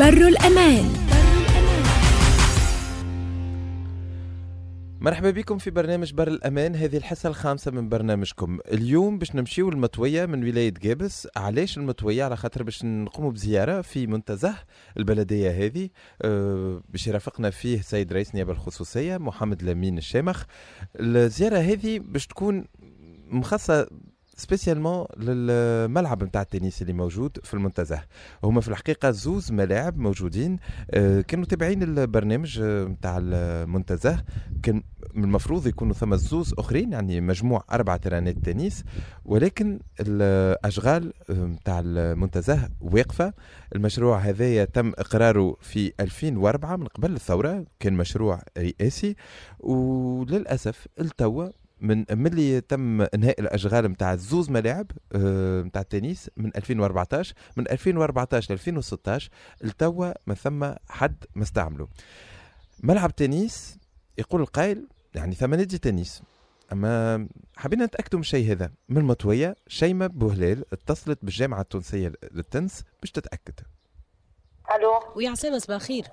بر الأمان. مرحبا بكم في برنامج بر الأمان هذه الحصة الخامسة من برنامجكم. اليوم باش نمشيو المطوية من ولاية جابس. علاش المطوية؟ على خاطر باش نقوموا بزيارة في منتزه البلدية هذه. أه باش يرافقنا فيه سيد رئيس النيابة الخصوصية محمد لامين الشامخ. الزيارة هذه باش تكون مخصصة spécialement للملعب نتاع التنس اللي موجود في المنتزه. هما في الحقيقة زوز ملاعب موجودين آه، كانوا تابعين البرنامج نتاع المنتزه. كان من المفروض يكونوا ثم زوز أخرين يعني مجموع أربع ترانات تنس ولكن الأشغال نتاع المنتزه واقفة. المشروع هذايا تم إقراره في 2004 من قبل الثورة كان مشروع رئاسي وللأسف التوا من ملي تم إنهاء الأشغال نتاع زوز ملاعب نتاع التنس من 2014 من 2014 ل 2016 التوا ما ثم حد ما استعمله ملعب تنس يقول القائل يعني ثم نادي تنس أما حبينا نتاكدوا من الشيء هذا. من المطويه شيماء بوهلال اتصلت بالجامعة التونسية للتنس باش تتأكد. ألو؟ ويا عسلامة صباح الخير.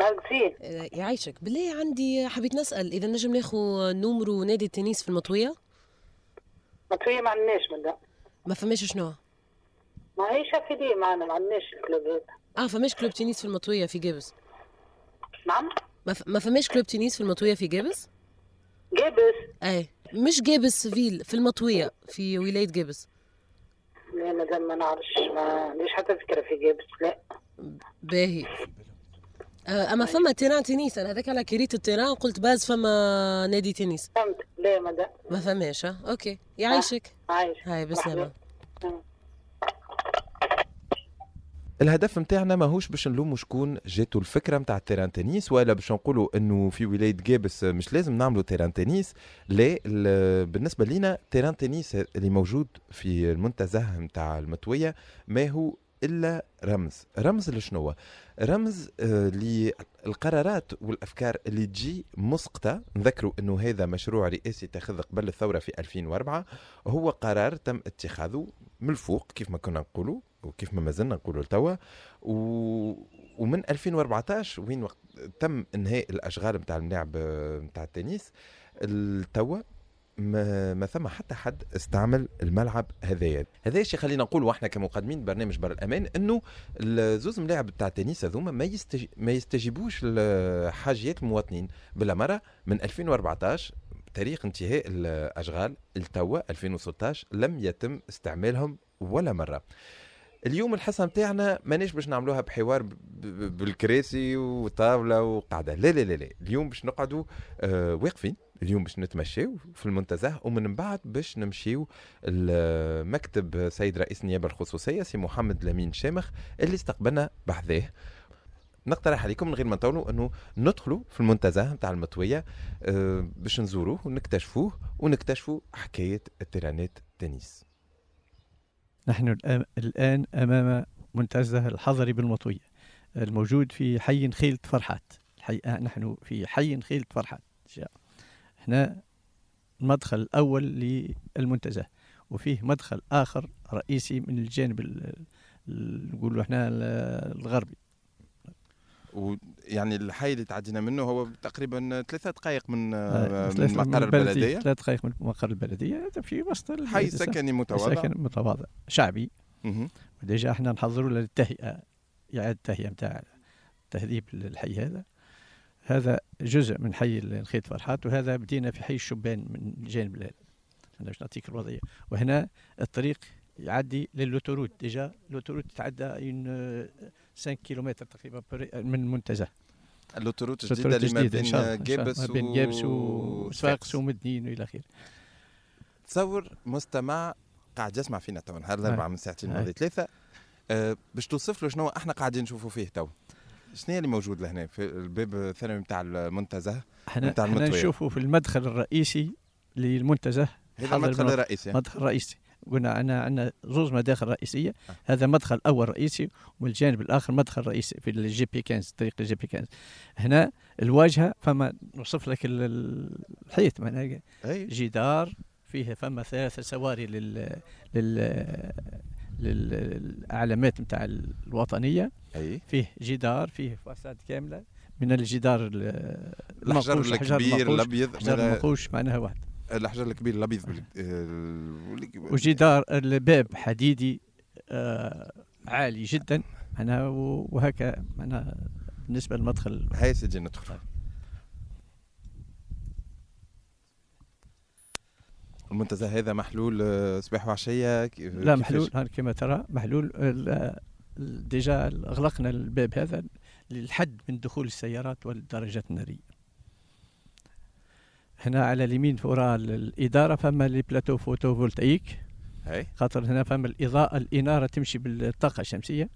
مالكسين آه، يعيشك. بالله عندي حبيت نسأل إذا نجم ناخو numéro نادي التنس في المطوية؟ مطوية ما عندناش من ده. ما فماش شنو؟ ما هي شافي معنا ما عندناش الكلوب. هذا آه فماش كلوب تنس في المطوية في جابس. نعم. ما, ف... ما فماش كلوب تنس في المطوية في جابس؟ جابس. اي مش جابس فيل في المطوية في ولاية جابس. لا مادام ما نعرفش ما عنديش حتى فكرة في جابس لا. باهي. أما فما تيران تنس أنا هذاك على كريت التيران قلت باز فما نادي تنس. فهمت. لا مادام ما فماش أوكي. يعيشك. عايش. هاي بسلامة. مرحبا. الهدف نتاعنا ماهوش باش نلوموا شكون جاتو الفكرة نتاع ال terrain tennis ولا باش نقولوا إنه في ولاية جابس مش لازم نعملوا terrain tennis. لا ال- بالنسبة لينا terrain tennis اللي موجود في المنتزه نتاع المطويه ما هو إلا رمز. رمز لشنو رمز آه، للقرارات والأفكار اللي تجي مسقطة. نذكروا إنه هذا مشروع رئاسي اتخذ قبل الثورة في 2004 هو قرار تم اتخاذه من الفوق كيف ما كنا نقولوا وكيف ما مازلنا نقولوا لتوا. و... ومن 2014 وين وقت تم إنهاء الأشغال نتاع الملاعب نتاع التنس التوا ما, ما ثم حتى حد استعمل الملعب هذايا. هذا الشيء خلينا نقول وإحنا كمقدمين برنامج بر الأمان إنه الزوز ملاعب بتاع التنس هذوما ما يستج... ما يستجيبوش لحاجيات المواطنين. بالأمارة من 2014 تاريخ انتهاء الأشغال التوا 2016 لم يتم استعمالهم ولا مرة. اليوم الحصة نتاعنا ماناش باش نعملوها بحوار بالكراسي وطاولة وقعده لا لا لا لا. اليوم باش نقعدوا آه واقفين. اليوم باش نتمشاو في المنتزه ومن بعد باش نمشيو المكتب سيد رئيس النيابه الخصوصية سي محمد لامين شامخ اللي استقبلنا بحذاه نقترح عليكم من غير ما نطولوا أنه ندخلوا في المنتزه نتاع المطوية آه، باش نزوروه ونكتشفوه ونكتشفوا حكاية التيرانات تنس نحن الآن أمام منتزه الحضري بالمطوية الموجود في حي خيلة فرحات. الحي... آه، نحن في حي خيلة فرحات. هنا المدخل الأول للمنتزه وفيه مدخل آخر رئيسي من الجانب ال- ال- نقولوا إحنا ال- الغربي. ويعني الحي اللي تعدينا منه هو تقريبا ثلاثة دقائق من آه، من ثلاثة مقر البلدية، البلدية. ثلاث دقائق من مقر البلدية. هذا في وسط حي سكني متواضع. سكن متواضع. شعبي. وديجا إحنا نحضروا للتهيئة إعادة التهيئة نتاع تهذيب الحي هذا. هذا جزء من حي الخيط فرحات وهذا بدينا في حي الشبان من الجانب ال- أنا باش نعطيك الوضعية. وهنا الطريق يعدي لل autoroute déjà l'autoroute يتعدى اون 5 كيلومتر تقريبا من المنتزه ال autoroute الجديدة اللي ما بين. جابس ما بين جابس وصفاقس ومدنين وإلى آخره. تصور مستمع قاعد يسمع فينا تو نهار الاربعاء من ساعتين. ولا ثلاثة. آه، باش توصف له شنو أحنا قاعدين نشوفوا فيه تو. شنو اللي موجود لهنا في الباب الثانوي نتاع المنتزه إحنا نتاع إحنا. نشوفوا في المدخل الرئيسي للمنتزه هذا المدخل. الرئيسي مدخل رئيسي قلنا أنا عندنا زوز مداخل رئيسية آه. هذا مدخل أول رئيسي والجانب الآخر مدخل رئيسي في ال GP 15 طريق ال GP 15 هنا الواجهة فما نوصف لك ال- ال- الحيط معناها جدار فيه فما ثلاثة سواري لل لل للاعلامات نتاع الوطنية أي. فيه جدار فيه فساد كاملة. من الجدار ال- الحجر الكبير الأبيض الحجر المنقوش معناها واحد. الحجر الكبير الأبيض وجدار الباب حديدي آه عالي جدا معناها وهكا معناها بالنسبة للمدخل. هاي سيدي ندخل. المنتزه هذا محلول آه، صباح وعشيه ك- لا؟ محلول كما ترى محلول déjà اغلقنا الباب هذا للحد من دخول السيارات والدراجات النارية. هنا على اليمين وراء الاداره فما les plateaux photovoltaïques خاطر هنا فما الإضاءة الإنارة تمشي بالطاقة الشمسية.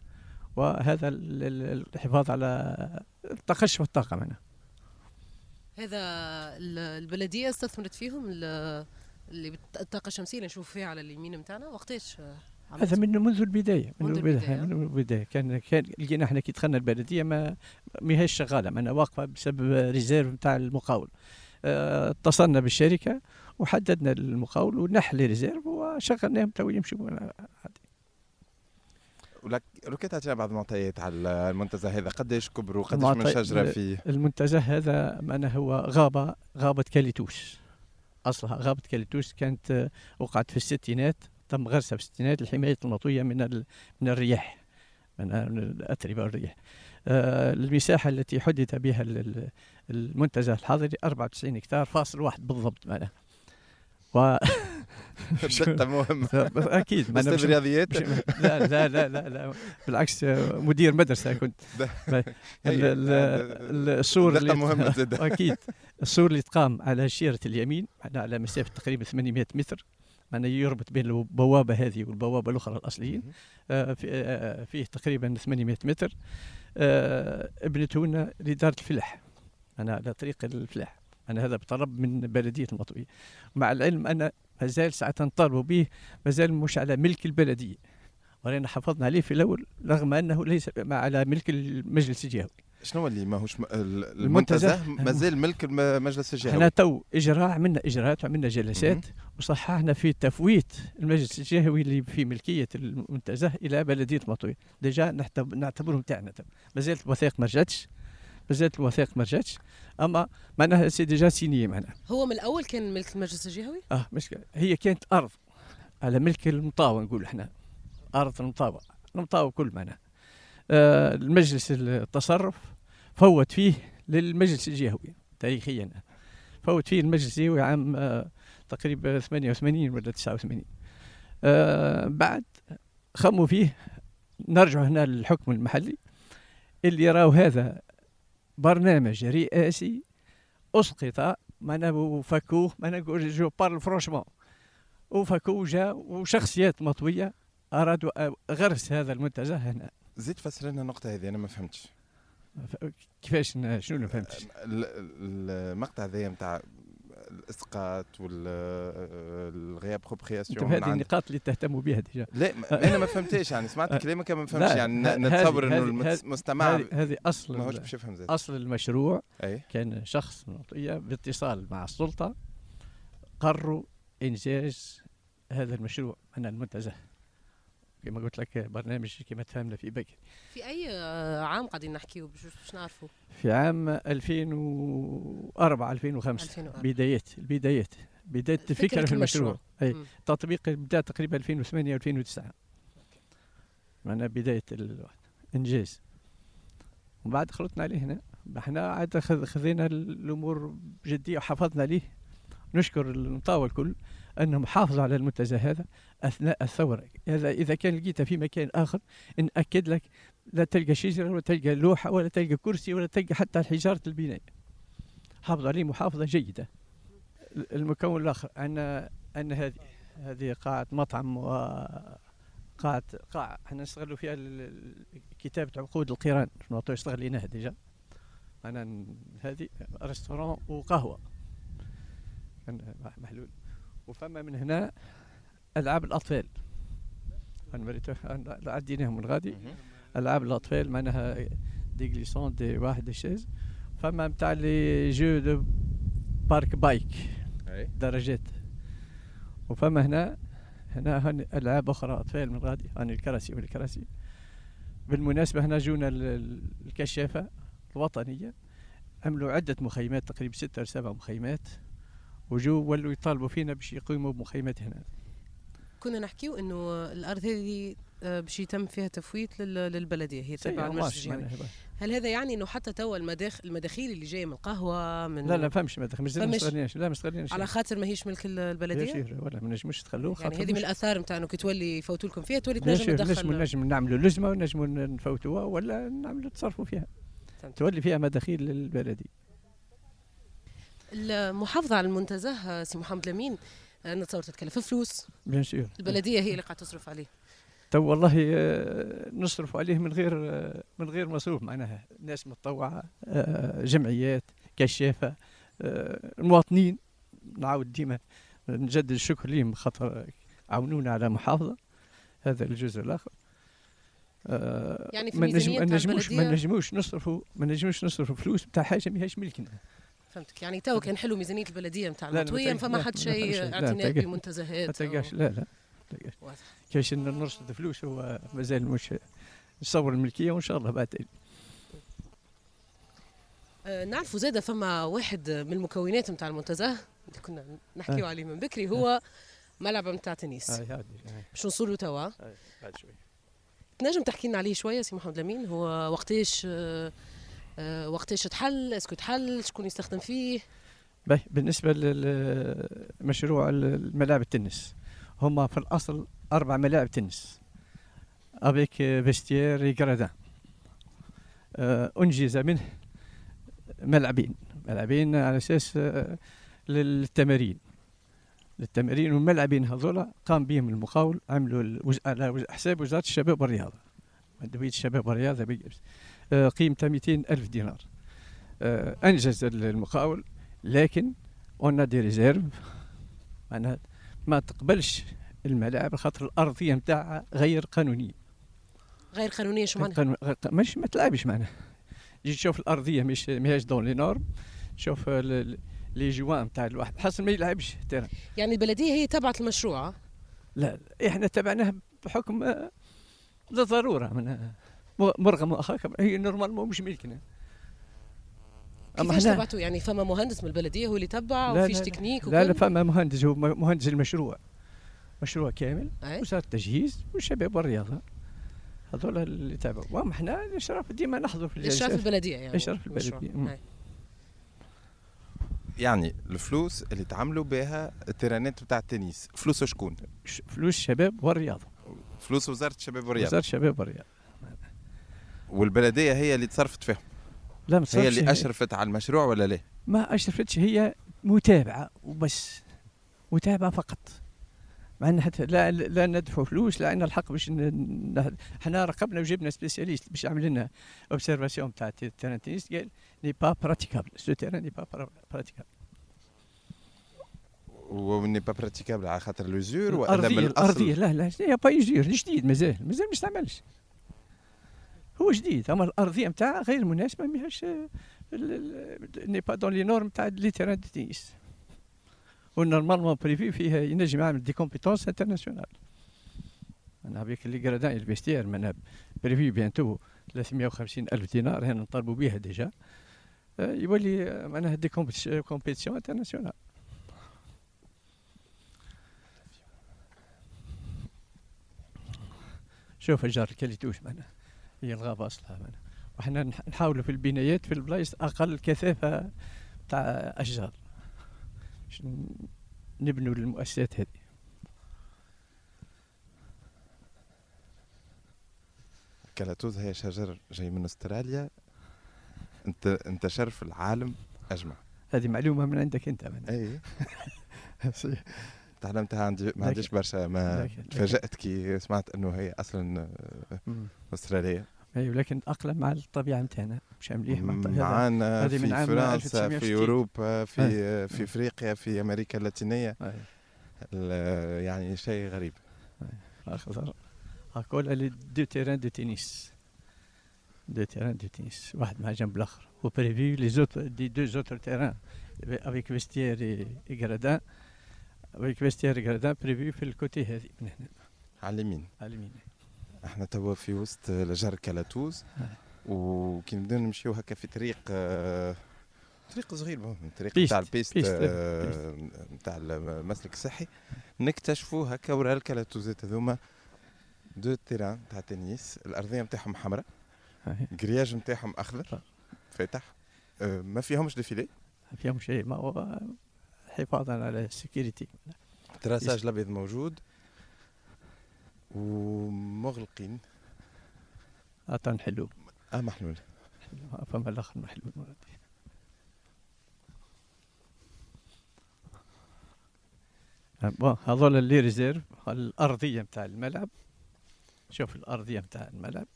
وهذا ال- ال- الحفاظ على التقشف الطاقة معنا؟ هذا ال- البلدية استثمرت فيهم ال- اللي الطاقة الشمسية اللي نشوف فيها على اليمين نتاعنا وقتاش؟ هذا من منذ البداية منذ البداية البداية. من البداية. كان كان لقينا إحنا كي دخلنا البلدية ما ما هيش شغالة معنا واقفة بسبب réserve نتاع المقاول. آه، اتصلنا بالشركة وحددنا المقاول ونحل réserve وشغلناهم تو يمشوا ولك لو كنت تعطينا بعض المعطيات على المنتزه هذا؟ قديش كبر وقديش من شجرة فيه؟ المنتزه هذا معنا هو غابه غابة كاليتوس. أصلها غابة كاليتوس كانت آه، وقعت في الستينات. تم غرسها في الستينات لحماية المطوية من ال- من الرياح من الاتربه والرياح. آه، المساحة التي حدد بها ال- ال- المنتزه الحضري 94 هكتار فاصل واحد بالضبط معنا. و ما أنا أستاذ مش- رياضيات؟ لا لا لا لا, لا بالعكس مدير مدرسة كنت. ده- ال- ال- ال- السور اللي مهمة زاد أكيد. السور اللي تقام على شيرة اليمين على- مسافة تقريبا 800 متر. معناه يربط بين البوابة هذه والبوابة الأخرى الأصليين. آه، في- آه، فيه تقريبا 800 متر. آه، ابنته لنا لدار الفلاح. أنا على طريق الفلاح. أنا هذا بطلب من بلدية المطوية. مع العلم أن ما زال ساعة نطالبوا به ما زال مش على ملك البلدية. ولكن حافظنا عليه في الأول رغم أنه ليس على ملك المجلس الجهوي. شنو اللي ماهوش م- ال- المنتزه. المنتزه؟ مازال ملك مجلس إحنا الجهوي تو اجراء عملنا اجراءات وعملنا جلسات وصححنا في تفويت المجلس الجهوي اللي في ملكية المنتزه إلى بلدية مطوي. déjà نحتب- نعتبرهم تاعنا تو. ما زالت الوثائق ما رجعتش. ما زالت الوثائق ما رجعتش. أما معناها c'est déjà signé معناها. هو من الأول كان ملك المجلس الجهوي؟ آه مشكلة هي كانت أرض على ملك المطاوة نقول إحنا. أرض المطاوة. المطاوة كل معناها. المجلس التصرف فوت فيه للمجلس الجهوي تاريخيا. فوت فيه المجلس الجهوي عام آه تقريبا 88 ولا 89 آه بعد خموا فيه نرجع هنا للحكم المحلي اللي راو هذا برنامج رئاسي أسقط معناها وفكوه نقول je parle franchement وفكوه جا وشخصيات مطوية أرادوا غرس هذا المنتزه هنا. زيد فسر لنا النقطة هذه أنا ما فهمتش. كيفاش شنو ما فهمتش؟ ال- المقطع ذا نتاع الإسقاط والغياب أنت بروبرياسيون هذه النقاط اللي تهتموا بها ديجا. لا أنا ما فهمتش يعني سمعت كلامك ما فهمتش يعني نتصور إنه المستمع هذه أصل ماهوش باش يفهم زاد. أصل المشروع أي. كان شخص باتصال مع السلطة قرروا إنجاز هذا المشروع من المنتزه. كما قلت لك برنامج كما تفهمنا في بكر. في أي آه، عام قاعدين نحكيو باش باش نعرفوا في عام 2004 2005 2004 بدايات البدايات. بداية فكرة الفكرة في المشروع. المشروع. مم. تطبيق بدأ تقريبا 2008 2009 معنا بداية الإنجاز ومن بعد خلطنا عليه هنا. إحنا عاد خذ- خذينا الأمور بجدية وحافظنا عليه. نشكر المطاوى الكل. أنهم حافظوا على المنتزه هذا أثناء الثورة. هذا إذا كان لقيته في مكان آخر نأكد لك لا تلقى شجرة ولا تلقى لوحة ولا تلقى كرسي ولا تلقى حتى حجارة البناء. حافظ عليه محافظة جيدة. المكون الآخر أن أن هذه هذه قاعة مطعم و قاعة قاعة إحنا نستغلوا فيها كتابة عقود القيران. نعطيو استغليناها ديجا أنا ن- هذه ريستوران وقهوة. محلول. وفما من هنا ألعاب الأطفال. أنا مريتو أنا عديناهم من غادي ألعاب الأطفال معناها دي غليسون دي واحد دي شيز فما نتاع لي جو دو بارك بايك أي. درجات. وفما هنا هنا هن ألعاب أخرى أطفال من غادي هاني الكراسي والكراسي بالمناسبة هنا جونا ال- ال- الكشافة الوطنية. عملوا عدة مخيمات تقريبا ستة أو سبع مخيمات. وجو ولوا يطالبوا فينا باش يقيموا بمخيمات هنا كنا نحكيو إنه الأرض هذه آه، باش يتم فيها تفويت لل- للبلدية هي تبع المجلس ماشي الجهوي. معناها. هل هذا يعني إنه حتى توا المداخل المداخيل اللي جاية من القهوة من لا لا فهمش ما دخل مش ما استغليناش لا ما استغليناش على خاطر ماهيش ملك ال- البلدية؟ ولا ما نجموش تخلوه يعني خاطر هذه من الآثار نتاع انه كي تولي يفوتوا لكم فيها تولي تنجم تدخل. نجم نعملوا لزمه ونجموا نفوتوها ولا نعملوا تصرفوا فيها. تولي فيها مداخيل للبلدي المحافظة على المنتزه سي محمد لمين. آه، نتصور تتكلف فلوس. bien sûr البلدية هي اللي قاعدة تصرف عليه. تو والله آه، نصرف عليه من غير آه، من غير مصروف. معناها ناس متطوعة آه، جمعيات كشافة آه، المواطنين. نعاود ديما نجدد الشكر لهم خاطر عاونونا على محافظة. هذا الجزء الآخر. آه، يعني في ما نجم- نجموش ما نجموش نصرفوا ما نجموش نصرفوا فلوس بتاع حاجة ماهيش ملكنا فهمتك. يعني تو كان حلو ميزانية البلدية نتاع المطوية ما فما حد شيء اعتناء بالمنتزهات ما تلقاش لا لا. كاش نرصد فلوس هو مازال مش نصور الملكية وإن شاء الله بعد. آه، نعرفوا زاده فما واحد من المكونات نتاع المنتزه اللي كنا نحكيو آه. عليه من بكري هو ملعب نتاع تنس باش نوصلوا توا؟ بعد شوي. تنجم تحكي لنا عليه شوية سي محمد لمين هو وقتاش آه، وقتاش تحل est-ce que تحل شكون يستخدم فيه باهي بالنسبة لمشروع الملاعب التنس هما في الأصل أربع ملاعب تنس avec vestiaires gradins أنجز منه ملعبين ملعبين على أساس آه، للتمارين للتمارين والملعبين هذولا قام بهم المقاول عملوا. على حساب وزارة الشباب والرياضة مدويه الشباب والرياضة. آه، قيمتها 200 ألف دينار. آه، انجز المقاول لكن ont des réserves معناها ما تقبلش الملاعب خاطر الأرضية نتاعها غير قانونية. غير قانونية شو معناها؟ قانون- مش ما تلعبش معناها. تجي تشوف الأرضية مش ماهيش dans les normes شوف ال- les joints نتاع الواحد. حسن ما يلعبش ترى. يعني البلدية هي تبعت المشروع آه؟ لا إحنا تبعناه بحكم للضروره من مرغم اخاك هي normalement مش ملكنا. كيفاش إحنا- تبعتوا؟ يعني فما مهندس من البلدية هو اللي تبع وفيش. تكنيك لا لا فما مهندس هو مهندس المشروع. مشروع كامل؟ وزاره التجهيز والشباب والرياضة. هذول اللي تابعوا. واما إحنا الإشراف ديما نحضر في الاشراف البلدية يعني. مم. أي. يعني الفلوس اللي تعملوا بها ال terrain ات بتاع التنس فلوس شكون؟ فلوس الشباب والرياضة. فلوس وزارة الشباب والرياضة. وزارة الشباب والرياضة. والبلدية هي اللي تصرفت فيهم. لا ما هي اللي أشرفت على المشروع ولا لا؟ ما أشرفتش هي متابعة وبس. متابعة فقط. مع إن حتى لا لا ندفع فلوس لا عندنا الحق باش إحنا راقبنا وجبنا spécialiste باش يعمل لنا observation تاع ال terrain تنس قال n'est pas praticable ce terrain n'est pas praticable و n'est pas praticable على خاطر l'usure ولا الارضيه الارضيه لا لا هي؟ با يجير جديد مازال مازال ما يستعملش هو جديد. أما الأرضية نتاعها غير مناسبة ماهيش n'est pas dans les normes تاع les terrains de tennis و normalement prévu فيها ينجم يعمل des compétitions internationales. أنا avec les gradins ال vestiaires من prévu bientôt 350 ألف دينار هنا نطالبوا بها déjà. آه، يولي آه، معناها des compétitions internationales. شوف شجر الكلاتوس معنا هي الغابة أصلها معنا وحنا نح- نحاولوا في البنايات في البلايص أقل كثافة تاع أشجار. باش نبنوا المؤسسات هذه. كالاتوز هي شجر جاي من أستراليا. أنت انتشر في العالم أجمع. هذه معلومة من عندك أنت معنا اي. تعلمتها عندي ما عنديش برشا ما تفاجأت كي سمعت إنه هي أصلا. أسترالية. أيوة لكن أقلم مع الطبيعة نتاعنا مش مليح معانا من في عام فرنسا 1960. في أوروبا في أي. في إفريقيا في أمريكا اللاتينية. يعني شيء غريب. اخضر هاكولا les deux terrains de tennis deux terrains de tennis واحد مع جنب الآخر. و prévu les autres des deux autres terrains avec vestiaires et gradins avec vestiaires gradins prévus في ال côté هذه من هنا على اليمين على اليمين إحنا توا في وسط شجر كلاتوز وكي نبداو نمشيو هكا في طريق آه، طريق صغير طريق نتاع ال piste piste، آه، نتاع المسلك الصحي. نكتشفوا هكا ورا الكلاتوزات هذوما deux terrains تاع تنس الأرضية نتاعهم حمراء هاي. الجرياج نتاعهم أخضر فاتح آه، ما فيهمش des filets فيهم شيء ما هو حفاظا على ال sécurité traçage الأبيض موجود ومغلقين. عطان حلو آه محلول فما الآخر محلول bon هذول les réserves الأرضية نتاع الملعب. شوف الأرضية نتاع الملعب.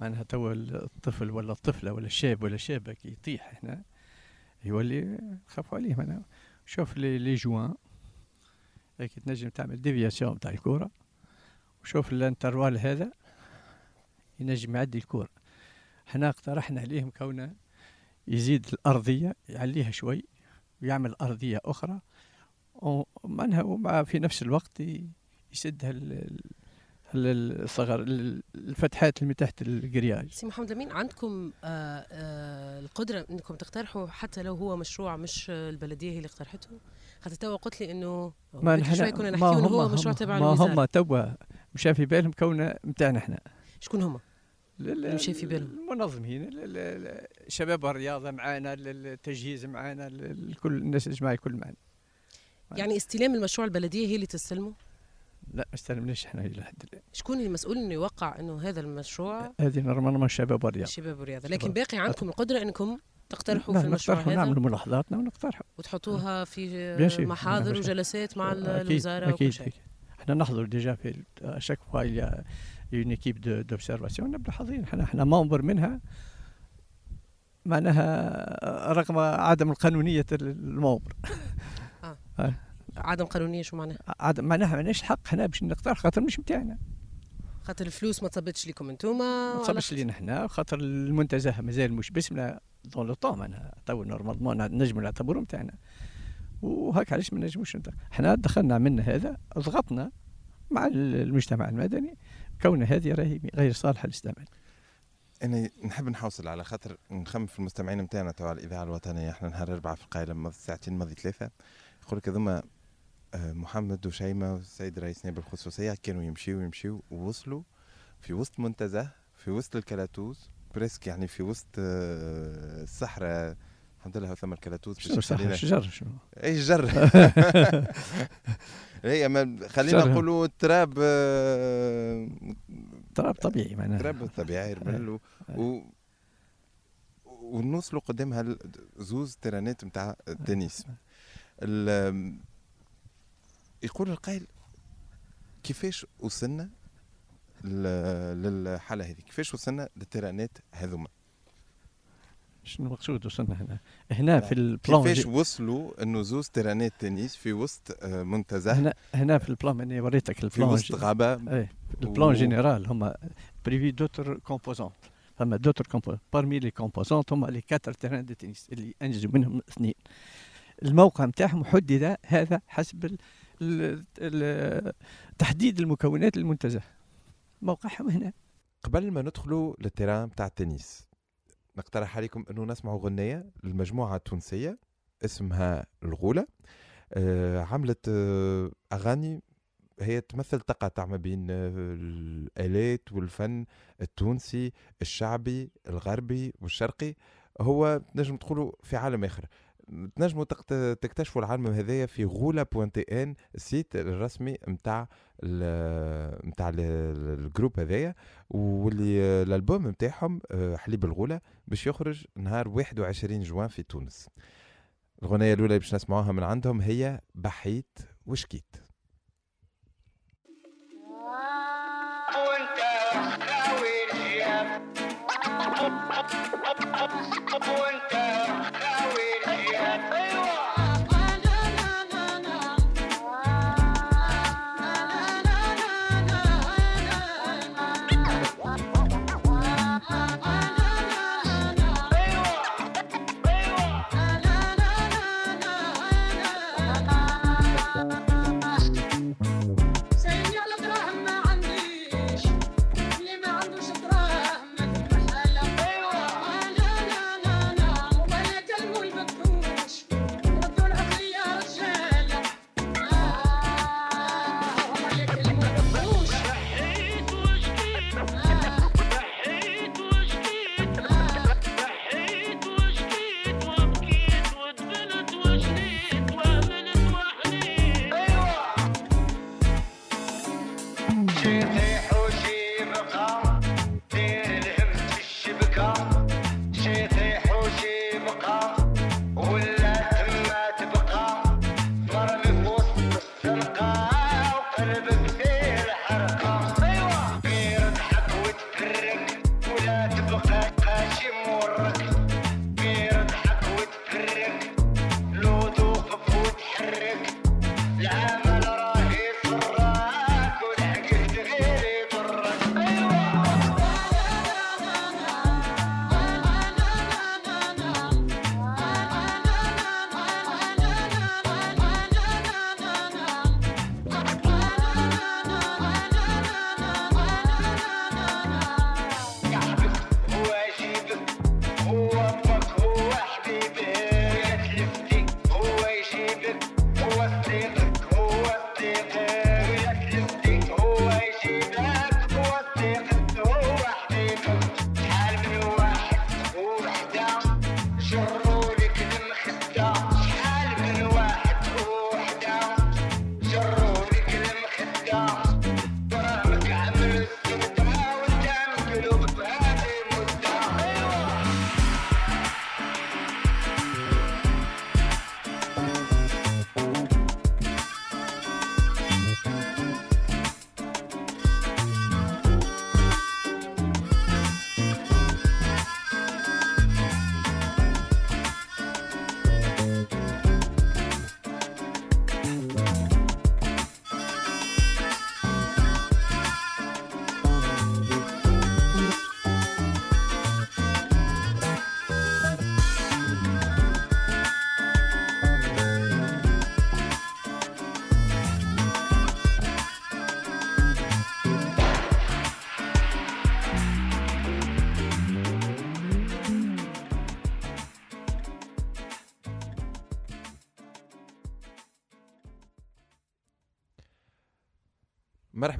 معناها توا الطفل ولا الطفلة ولا الشاب ولا الشابة كي يطيح هنا. يولي خافوا عليه. معناها شوف les les joints. هيك تنجم تعمل déviation نتاع الكره وشوف ال intervalle هذا ينجم يعدي الكره حنا اقترحنا عليهم كونه يزيد الأرضية يعليها شوي ويعمل أرضية أخرى. ومعناها ومع في نفس الوقت يسدها الصغر ال- الفتحات اللي تحت الجرياج سي محمد لمين عندكم آه آه القدرة إنكم تقترحوا حتى لو هو مشروع مش البلدية هي اللي اقترحته؟ خاطر توا قلت لي إنه ما نحن شوي كنا ما نحكيو إنه هم هو هم- مشروع تبع ما هم الوزاره توا مش في بالهم كونه متاعنا إحنا. شكون هما؟ مشى في بالهم. المنظمين ال- ال- ال- شباب الرياضه معانا ال- التجهيز معانا ال- ال- كل الناس الجماعه الكل معنا. يعني استلام المشروع البلدية هي اللي تستلمه؟ لا ما استلمناش إحنا إلى حد الآن؟ شكون المسؤول إنه يوقع إنه هذا المشروع؟ هذه normalement شباب الرياضه الشباب والرياضه لكن. باقي عندكم القدرة إنكم تقترحوا نعم، في المشروع هذا؟ نعملوا ملاحظاتنا ونقترحوا. وتحطوها في bien sûr. محاضر وجلسات مع أكيد، الوزارة وكل أكيد شيء. أكيد. إحنا نحضر déjà في chaque fois il y a une équipe d'observation نبدأ حاضرين. إحنا إحنا membre منها. معناها رغم عدم القانونية الموبر عدم قانونية شو معناها؟ عدم معناها معناش حق هنا باش نقترح خاطر مش نتاعنا خاطر الفلوس ما تصبتش لكم انتوما ما تصبش لينا إحنا خاطر المنتزه مازال مش باسمنا dans le temps معناها تو normalement نجم نعتبرهم نتاعنا وهكا علاش ما نجموش إحنا دخلنا عملنا هذا ضغطنا مع المجتمع المدني كون هذه راهي غير صالحة للاستعمال أنا نحب نحوصل على خاطر نخمم في المستمعين نتاعنا توا على الإذاعة الوطنية إحنا نهار اربعه في القايله مضي ساعتين مضي ثلاثة. يقول لك هذوما محمد وشيماء والسيد رئيس نيابه الخصوصية كانوا يمشيوا يمشيوا ووصلوا في وسط منتزه في وسط الكلاتوز presque يعني في وسط آه، الصحراء. الحمد لله ثم الكلاتوز الشجر شنو اي الجر هي ما خلينا. نقولوا التراب آه، تراب طبيعي معناها. تراب طبيعي رمل و... ونوصلوا قدامها زوز تيرانات نتاع التنس ال... يقول القائل كيفاش وصلنا للحالة هذه كيفاش وصلنا للتيرانات هذوما؟ شنو المقصود وصلنا هنا؟ هنا في ال plan كيفاش وصلوا إنه زوز تيرانات تنس في وسط آه، منتزه؟ هنا هنا في ال plan اني وريتك في ال plan وسط جي- غابة؟ إيه ال plan و- général هما prévu d'autres composantes. فما d'autres composantes parmi les composantes هما les quatre terrains de tennis اللي أنجزوا منهم اثنين. الموقع نتاعهم حدد هذا حسب تحديد المكونات المنتزه. موقعهم هنا. قبل ما ندخلوا لل terrain بتاع التنس نقترح عليكم أنه نسمعوا غنية للمجموعة التونسية اسمها الغولة. آه عملت آه أغاني. هي تمثل تقاطع ما بين آه، الآلات والفن التونسي الشعبي الغربي والشرقي. هو تنجم تقولوا في عالم آخر. تنجموا تكتشفوا العالم هذايا في غولا point tn ال site الرسمي نتاع نتاع ال groupe هذايا واللي الألبوم نتاعهم آه، حليب الغوله باش يخرج نهار 21 جوان في تونس. الغنية الأولى اللي باش نسمعوها من عندهم هي بحيت وشكيت.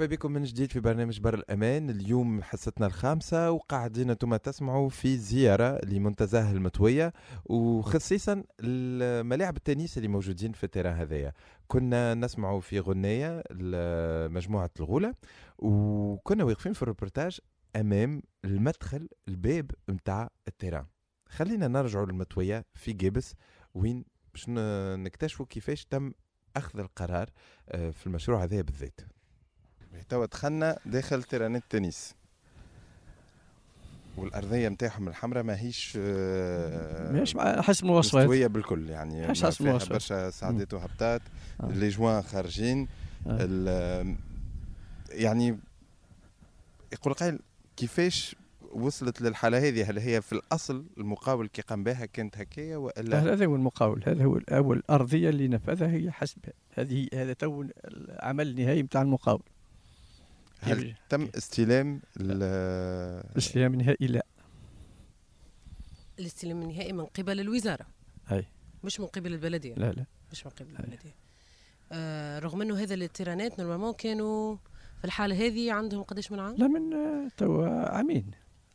مرحبا بكم من جديد في برنامج بر الأمان. اليوم حصتنا الخامسة وقاعدين أنتم تسمعوا في زيارة لمنتزه المطوية وخصيصا الملاعب التنس اللي موجودين في ال terrain هذايا. كنا نسمعوا في غنية لمجموعة الغولة وكنا واقفين في الروبورتاج أمام المدخل الباب متاع ال terrain. خلينا نرجعوا للمطوية في قابس وين باش نكتشفوا كيفاش تم أخذ القرار آه، في المشروع هذا بالذات. توا دخلنا داخل تيرانات التنس والأرضية نتاعهم الحمراء ماهيش آه، ماهيش مع حسب المواصفات. مستوية بالكل يعني. ماهيش ما حسب المواصفات. برشا سعدات وهبطات. آه. لي جوان خارجين. آه. يعني يقول قائل كيفاش وصلت للحالة هذه؟ هل هي في الأصل المقاول كي قام بها كانت هكايا والا هذا هو المقاول. هذا هو الأرضية اللي نفذها هي حسب هذه هذا تو العمل النهائي نتاع المقاول. هل تم استلام ال- الاستلام النهائي لا. الاستلام النهائي من قبل الوزارة. أي. مش من قبل البلدية. لا لا. مش من قبل البلدية. آه رغم إنه هذا التيرانات normalement كانوا في الحالة هذه عندهم قداش من عام؟ لا من آه، تو عامين.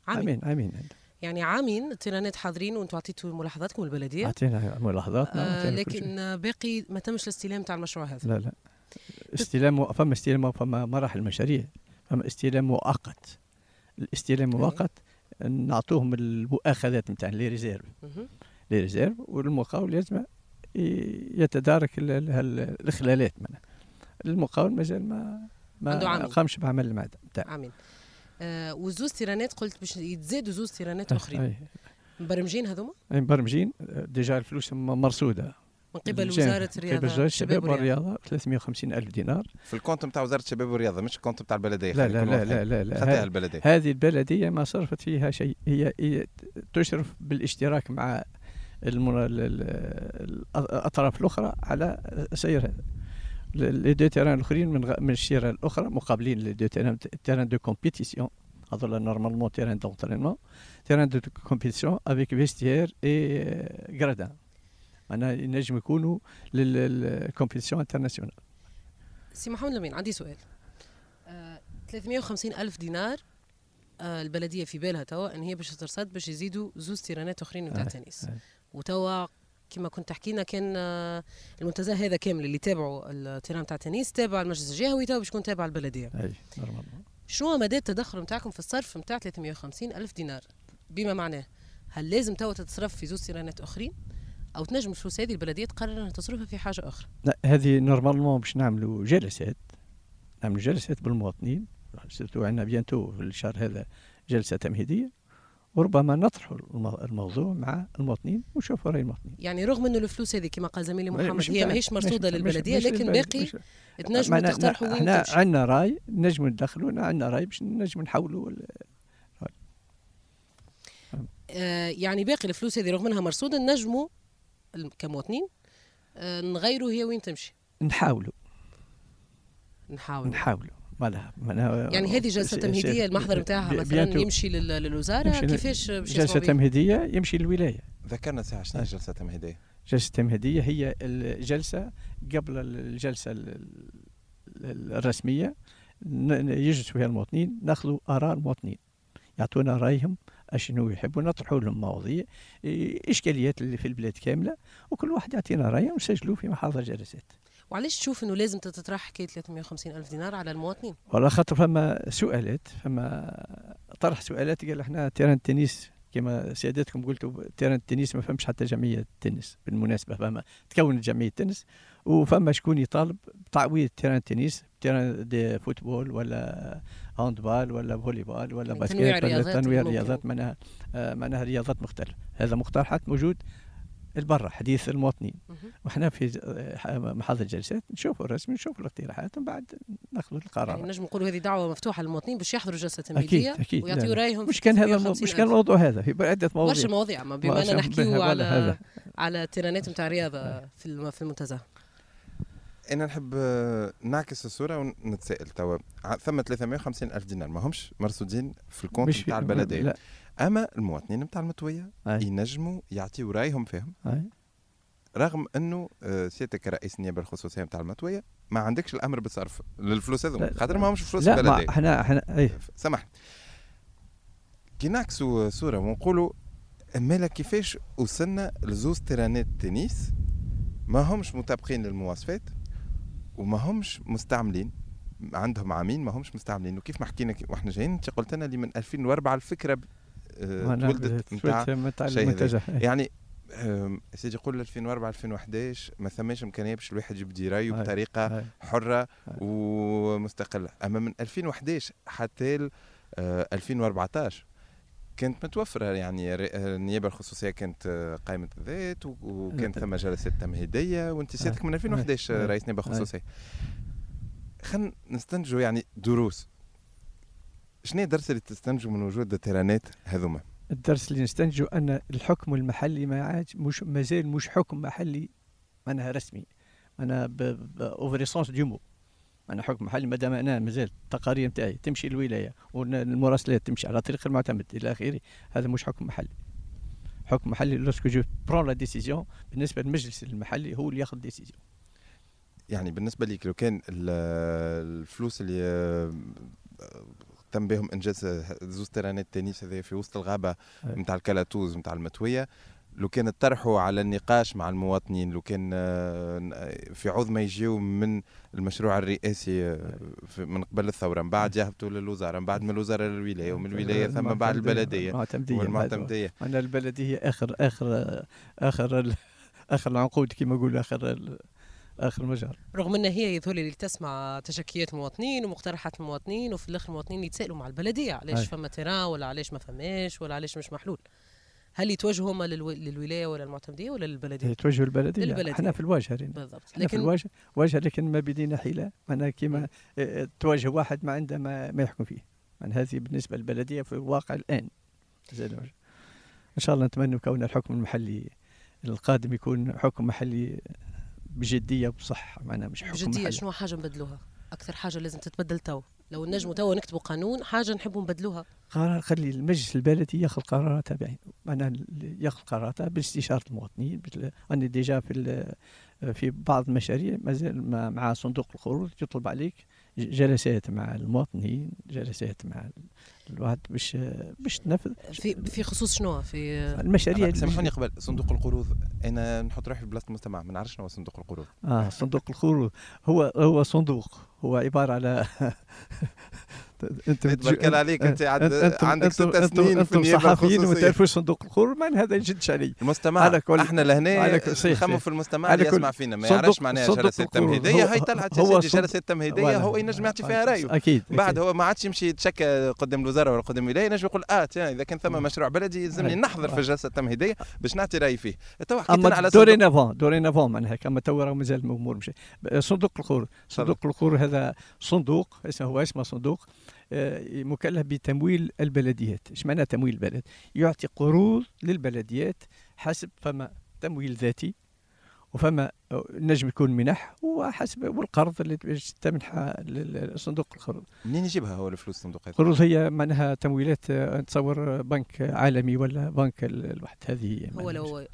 عامين. عامين عامين يعني عامين التيرانات حاضرين وأنتم اعطيتوا ملاحظاتكم البلدية. أعطينا ملاحظاتنا آه. لكن آه، باقي ما تمش الاستلام تاع المشروع هذا. لا لا. استلام فما استلام فما مراحل مشاريع فما استلام مؤقت. الاستلام. مؤقت نعطوهم المؤاخذات نتاع les réserves. les réserves والمقاول لازم يتدارك ال- ال- ال- الإخلالات منها المقاول مازال ما ما. قامش بعمل المعدة نتاعه عامين آه وزوز تيرانات قلت باش يتزادوا زوز تيرانات أخرين. مبرمجين هذوما؟ مبرمجين. déjà الفلوس مرصودة. من قبل وزارة الرياضة قبل وزاره الشباب والرياضة. والرياضه 350 ألف دينار. في ال compte نتاع وزارة الشباب والرياضة مش ال compte نتاع البلدية لا لا لا لا. لا, لا. خذها ه- البلدية. هذه البلدية ما صرفت فيها شيء. هي, هي تشرف بالاشتراك مع المن... ال- ال- الأطراف الأخرى على سير هذا les deux terrains الأخرين من غ... من الشيره الأخرى مقابلين les deux terrains terrains de compétition. هذول normalement terrain d'entraînement terrain de compétition avec vestiaires et gradins معناها ينجم يكونوا لل compétitions internationales سي محمد لمين عندي سؤال. آه 350 ألف دينار آه البلدية في بالها توا أن هي باش ترصد باش يزيدوا زوز تيرانات أخرين نتاع آه، التنس. آه. وتوا كما كنت تحكي لنا كان آه، المنتزه هذا كامل اللي تابعوا ال terrain نتاع تنيس تابع المجلس الجهوي تو باش يكون تابع البلدية. أي شنو مدى التدخل نتاعكم في الصرف نتاع 350 ألف دينار؟ بما معناه هل لازم تو تتصرف في زوج تيرانات أخرين؟ أو تنجم الفلوس هذه البلدية تقرر انها تصرفها في حاجة أخرى. لا هذه normalement باش نعملوا جلسات نعملوا جلسات بالمواطنين. surtout عندنا bientôt في الشهر هذا جلسة تمهيدية. وربما نطرحوا المو- الموضوع مع المواطنين ونشوفوا رأي المواطنين. يعني رغم انه الفلوس هذه كما قال زميلي محمد مش هي ماهيش مرصودة مش- للبلدية مش لكن باقي تنجموا معنا- تقترحوا وين أحنا عندنا رأي نجم ندخلوا عندنا رأي باش نجم نحولوا آه يعني باقي الفلوس هذه رغم أنها مرصودة نجموا كمواطنين آه نغيروا هي وين تمشي. نحاولوا. نحاول نحاولوا. فوالا معناها يعني هذه جلسة تمهيدية المحضر نتاعها مثلا يمشي لل- للوزارة كيفاش باش جلسة؟ تمهيدية يمشي للولاية. ذكرنا ساعة شنو هي الجلسه التمهيديه جلسة تمهيدية هي الجلسة قبل الجلسة ال- ال- الرسمية يجلسوا فيها المواطنين ناخذوا آراء المواطنين يعطونا رأيهم أشنو يحبوا نطرحوا لهم مواضيع إشكاليات اللي في البلاد كاملة وكل واحد يعطينا رأيه ونسجلوه في محاضر جلسات وعلاش تشوف إنه لازم تتطرح حكايه 350 ألف دينار على المواطنين؟ ولا خاطر فما سؤالات فما طرح سؤالات قال إحنا terrain التنس كما سيادتكم قلتوا terrain التنس ما فهمش حتى جمعية التنس بالمناسبة فما تكونت جمعية التنس وفما شكون يطالب بتعويض terrain التنس terrain de football ولا handball ولا volley-ball ولا يعني basket تنويع ولا تنويع. رياضات معناها آه، معناها رياضات مختلفة هذا مقترحات موجود البرة حديث المواطنين. وحنا في آه، محاضر الجلسات نشوفوا الرسم نشوفوا الاقتراحات ومن بعد ناخذ القرار يعني نجم نقولوا هذه دعوة مفتوحة للمواطنين باش يحضروا جلسة أكيد تمهيديه أكيد لا، ويعطيوا. رأيهم مش كان هذا المو... 350 مش كان. الموضوع هذا في عدة برشا مواضيع مواضيع اما بما برشا أننا نحكيو على هذا. على التيرانات نتاع الرياضه الم- في المنتزه أنا نحب آه، نعكس الصورة ونتسائل توا. ثم 350 ألف دينار. ما همش مرصودين في ال compte نتاع البلدية. لا. أما المواطنين نتاع المطويه. ينجموا يعطيوا رأيهم فيهم. أي. رغم إنه آه، سيادتك كرئيس النيابه الخصوصية نتاع المطويه ما عندكش الأمر بالصرف للفلوس هذوما. خاطر ما همش فلوس لا ما البلديه إحنا إحنا اي سامحني. كي نعكسوا صورة ونقولوا مالا كيفاش وصلنا لزوز تيرانات تنس ما همش مطابقين للمواصفات وما همش مستعملين عندهم عامين ما همش مستعملين وكيف ما حكينا كي- وإحنا جايين انت قلت لنا اللي من 2004 الفكرة آه، تولدت نتاع شيء أي. يعني سيدي يقول 2004 2011 ما ثماش إمكانية باش الواحد يبدي رايه. بطريقة. حرة. ومستقلة أما من 2011 حتى ل آه، 2014 كانت متوفرة يعني آه، النيابة الخصوصية كانت آه، قائمة الذات وكانت ثم جلسات تمهيدية وانت سيادتك من 2011 أي. رئيس نيابة أي. خصوصية خلينا نستنتجوا يعني دروس شنو الدرس اللي تستنتجوا من وجود التيرانات هذوما؟ الدرس اللي نستنتجه أن الحكم المحلي ما عاد مش مازال مش حكم محلي معناها رسمي معناها au vrai sens du mot معناها حكم محلي مادام أنا مازال التقارير نتاعي تمشي للولاية والمراسلات تمشي على طريق المعتمد إلى آخره هذا مش حكم محلي حكم محلي lorsque je prends la décision بالنسبة للمجلس المحلي هو اللي ياخذ décision يعني بالنسبة ليك لو كان ال- الفلوس اللي آه، تم بهم إنجاز زوز تيرانات تنس هذه في وسط الغابة أي. نتاع الكلاتوز نتاع المتوية لو كان طرحوا على النقاش مع المواطنين لو كان آه، في عوض ما يجيو من المشروع الرئاسي آه، من قبل الثورة من بعد يهبطوا للوزارة من بعد من الوزارة للولاية ومن الولاية ثم بعد البلدية. المعتمديه والمعتمدية. أنا البلديه آخر آخر آخر آخر العنقود كما نقول آخر آخر المجال. رغم أن هي يظهر لي اللي تسمع تشكيات المواطنين ومقترحات المواطنين وفي الآخر المواطنين يتسالوا مع البلدية علاش. فما تيران ولا علاش ما فماش ولا علاش مش محلول. هل يتوجهوا هما للو... للولاية ولا المعتمدية ولا للبلدية؟ توجه البلدية للبلدية. إحنا في الواجهة. بالضبط إحنا في لكن الواجهة واجهة لكن ما بدينا حيلة معناها كيما آه، تواجه واحد ما عنده ما, ما يحكم فيه يعني هذه بالنسبة للبلدية في الواقع الآن. إن شاء الله نتمنى كون الحكم المحلي القادم يكون حكم محلي بجدية وبصح معناها مش حكم بجدية محلي شنو حاجة نبدلوها؟ أكثر حاجة لازم تتبدل تو لو نجموا تو نكتبوا قانون حاجة نحبوا نبدلوها. قرار خلي المجلس البلدي ياخذ قراراتها بعينه معناها ياخذ قراراتها باستشاره المواطنين أنا déjà في في بعض المشاريع مازال مع صندوق القروض يطلب عليك جلسات مع المواطنين جلسات مع الواحد باش باش تنفذ. في في خصوص شنو؟ في المشاريع سامحوني قبل صندوق القروض. أنا نحط روحي في بلاصة المجتمع ما نعرفش شنو هو صندوق القروض. آه صندوق القروض. هو هو صندوق. هو عبارة على انت الله عليك انت عندك ست سنين في النيابة صحفيين وما تعرفوش صندوق القروض ما هذا يجدش علي. المستمع. على كل- إحنا لهنا نخمم. في المستمع اللي يسمع فينا. ما يعرفش معناها جلسة. تمهيديه هي طلعت هو جلسة تمهيديه. هو ينجم يعطي فيها رأيه. أكيد بعد. هو ما عادش يمشي يتشكى قدام الوزارة ولا قدام الولاية ينجم يقول آه إذا كان ثم مشروع بلدي يلزمني. نحضر في الجلسة التمهيدية باش نعطي رأيي فيه. تو حكيت على صندوق dorénavant dorénavant معناها كما تو راه مازال الأمور مش صندوق القروض صندوق القروض هذا صندوق اسمه هو اسمه صندوق. مكلف بتمويل البلديات. إيش معنى تمويل البلد؟ يعطي قروض للبلديات حسب فما تمويل ذاتي وفما نجم يكون منح وحسب والقرض اللي باش تمنحها لصندوق القروض منين يجيبها هو الفلوس الصندوق هذا؟ القروض هي معناها تمويلات آه، نتصور بنك عالمي ولا بنك ال- الواحد هذه هي هو. لو آه،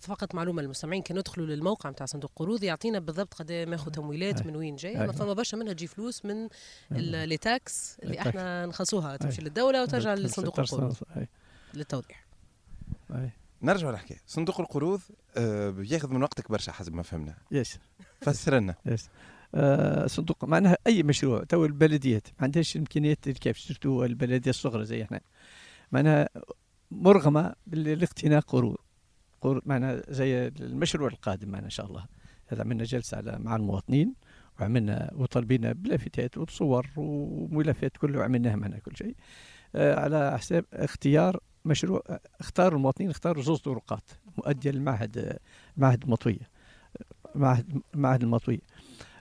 فقط معلومة للمستمعين كانوا يدخلوا للموقع نتاع صندوق القروض يعطينا بالضبط قد إيه ماخذ تمويلات. من وين جاي. اما فما برشا منها تجي فلوس من les taxes اللي ال taxe. إحنا نخصوها تمشي. للدولة وترجع لصندوق القروض. للتوضيح. نرجع للحكاية صندوق القروض ياخذ من وقتك برشا حسب ما فهمنا. يس فسر لنا يس آه صندوق معناها أي مشروع تو البلديات ما عندهاش الإمكانيات الكاف surtout البلدية الصغرى زي إحنا. معناها مرغمة بالاقتناء قروض قروض معناها زي المشروع القادم معنا إن شاء الله. هذا عملنا جلسة على مع المواطنين وعملنا وطلبينا بلافتات وصور وملفات كله عملناها معنا كل شيء. آه على حساب اختيار مشروع اختاروا المواطنين اختاروا زوج طرقات مؤدية للمعهد معهد المطويه معهد معهد المطوية.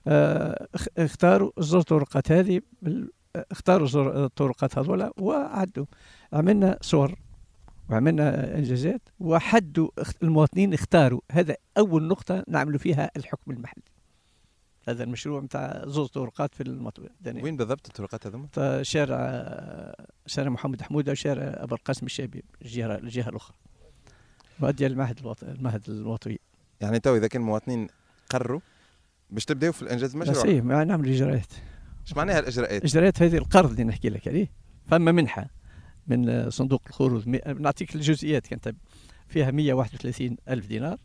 آه، اخ- اختاروا الزوج طرقات هذه اختاروا الطرقات هذولا وعدوا. عملنا صور وعملنا إنجازات وحدوا المواطنين اختاروا. هذا أول نقطة نعملوا فيها الحكم المحلي. هذا المشروع نتاع زوج طرقات في المطويه الدنيا. وين بالضبط الطرقات هذوما؟ شارع شارع محمد حموده وشارع أبو القاسم الشابي الجهة الجهة الأخرى مؤديه المعهد الوط... المعهد الوطني يعني تو إذا كان المواطنين قرروا باش تبداو في الإنجاز المشروع ما نعمل إجراءات إيش معناها الإجراءات؟ إجراءات هذه القرض اللي نحكي لك عليه فما منحة من صندوق القروض مي- نعطيك الجزئيات كانت فيها 131 ألف دينار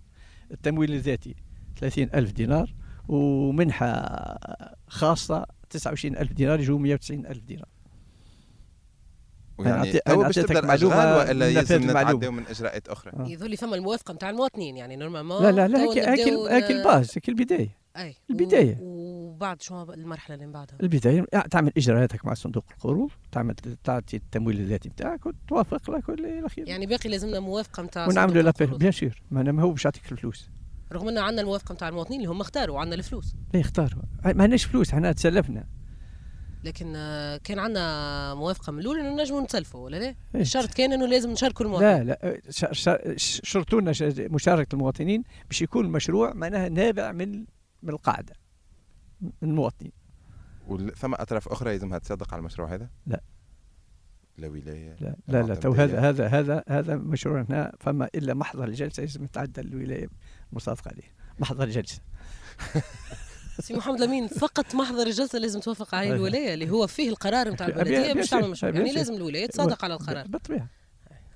التمويل الذاتي 30 ألف دينار ومنحة خاصة 29 ألف دينار يجوا 190 ألف دينار تو أنا باش تبدا الاشغال وإلا من يلزم. نتعداو من إجراءات أخرى؟ آه. يظهر لي فما الموافقه نتاع المواطنين يعني normalement لا لا لا هيك هيك ال base هيك البداية أي البداية. و- وبعد شو المرحلة اللي من بعدها البداية يعني تعمل إجراءاتك مع صندوق القروض تعمل تعطي التمويل الذاتي بتاعك وتوافق لك إلى الأخير يعني باقي لازمنا موافقه نتاع ونعملوا لابيل. بيان سور ما ما هو باش يعطيك الفلوس رغم ان عندنا الموافقه نتاع المواطنين اللي هم اختاروا وعندنا الفلوس لا يختاروا ما عندناش فلوس إحنا تسلفنا لكن آه، كان عندنا موافقة من الأول إنه نجموا نتسلفوا ولا لا؟ إيه. الشرط كان إنه لازم نشاركوا المواطنين لا لا ش- ش- شرطوا لنا ش- مشاركة المواطنين باش يكون المشروع معناها نابع من من القاعدة من المواطنين ثم أطراف أخرى لازمها تصدق على المشروع هذا؟ لا. لا ولاية لا لا, لا تو هذا هذا هذا هذا مشروع هنا فما إلا محضر الجلسة لازم يتعدى الولاية المصادقه عليه محضر الجلسه سي محمد لمين فقط محضر الجلسة لازم توافق عليه أيوة. الولاية اللي هو فيه القرار نتاع البلديه باش تعمل مشروع. يعني. لازم الولاية تصادق على القرار. بالطبيعة.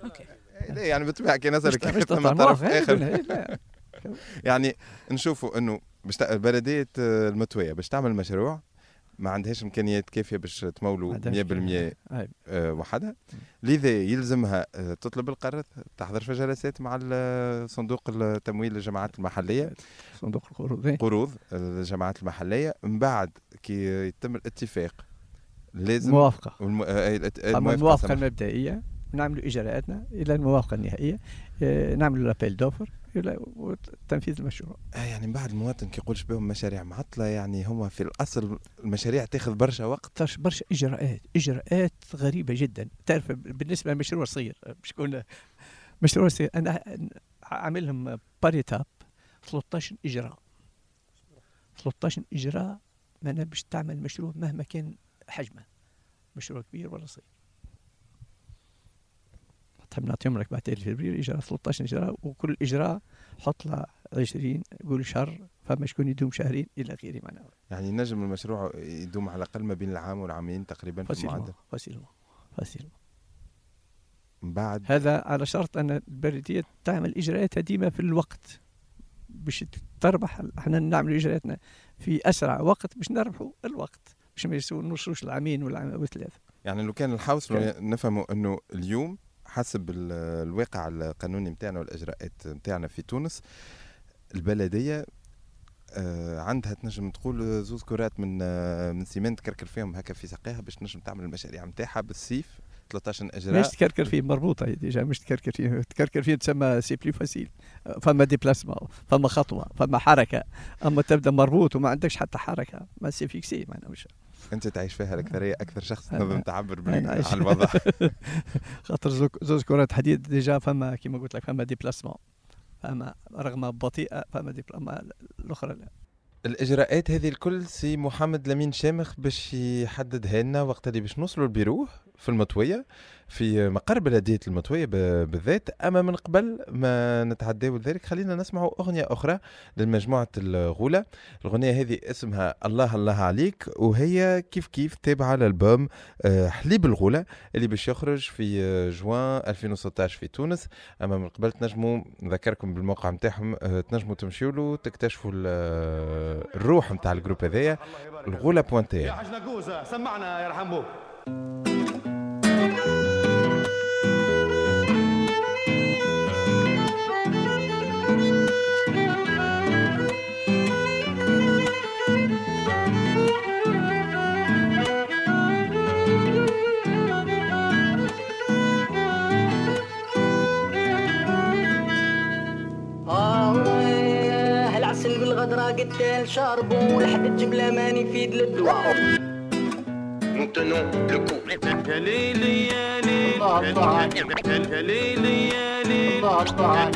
OK. لا يعني بالطبيعة كي نسالك تطلع طرف اخر إيه، لا. يعني نشوفوا إنه باش بلدية آه، المتوية باش تعمل مشروع ما عندهاش إمكانيات كافية باش تمولوا 100% عندهاش- أي. آه، وحدها. لذا يلزمها آه، تطلب القرض تحضر في جلسات مع ال- صندوق التمويل للجماعات المحلية. صندوق القروض إيه. قروض الجماعات المحلية. من بعد كي يتم الاتفاق لازم موافقة. والم... آه، الموافقة. المبدئية. نعملوا إجراءاتنا إلى الموافقة النهائية. آه، نعملوا لابيل دوفر وتنفيذ المشروع. آه يعني من بعد المواطن كي يقولش بهم مشاريع معطلة يعني هما في الأصل المشاريع تاخذ برشا وقت. برشا إجراءات إجراءات غريبة جدا. تعرف بالنسبة لمشروع صغير باش يكون مشروع صغير أنا عاملهم باريتاب 13 إجراء. 13 إجراء معناها باش تعمل مشروع مهما كان حجمه مشروع كبير ولا صغير. تحب نعطيهم لك بعد في فبراير إجراء 13 إجراء وكل إجراء حط له 20 قول شهر فما شكون يدوم شهرين إلى غيره معناها يعني نجم المشروع يدوم على الأقل ما بين العام والعامين تقريبا في المعدل. facilement facilement من بعد؟ هذا على شرط أن البلدية تعمل اجراءاتها ديما في الوقت باش تربح إحنا نعمل إجراءاتنا في أسرع وقت باش نربحوا الوقت باش ما يسو- نوصلوش العامين والعام والثلاثة. يعني لو كان كان- نفهموا أنه اليوم حسب ال- الواقع القانوني نتاعنا والإجراءات نتاعنا في تونس البلدية آه، عندها تنجم تقول زوز كرات من آه، من ciment تكركر فيهم هكا في ساقيها باش تنجم تعمل المشاريع نتاعها بالسيف 13 إجراء. مش تكركر فيه مربوطة هي déjà مش تكركر فيه. تكركر فيه تسمى c'est plus facile فما déplacement فما خطوة فما حركة. أما تبدأ مربوط وما عندكش حتى حركة mais c'est fixé معناها مش انت تعيش فيها الاكثريه أكثر شخص تنظم تعبر على الوضع. خاطر زوز كرات حديد déjà فما كيما قلت لك فما déplacement. فما رغم بطيئة فما déplacement الأخرى لا. الإجراءات هذه الكل سي محمد لمين شامخ باش يحددها لنا وقت اللي باش نوصلوا للبيروه في المطوية في مقر بلدية المطوية بالذات. أما من قبل ما نتعداو لذلك خلينا نسمعوا أغنية أخرى لمجموعه الغولة. الأغنية هذه اسمها الله الله عليك وهي كيف كيف تابعة للبوم آه، حليب الغولة اللي باش يخرج في آه، جوان 2016 في تونس. أما من قبل تنجموا نذكركم بالموقع نتاعهم آه، تنجموا تمشيوا له تكتشفوا ال- الروح نتاع ال groupe هذايا الغولة يا بوانتير حاج نقوزة سمعنا يرحم قتال شاربو لحد الجبلة ماني يفيد للدواء Nous tenons le coup. يا ليلي يا ليلي الله الله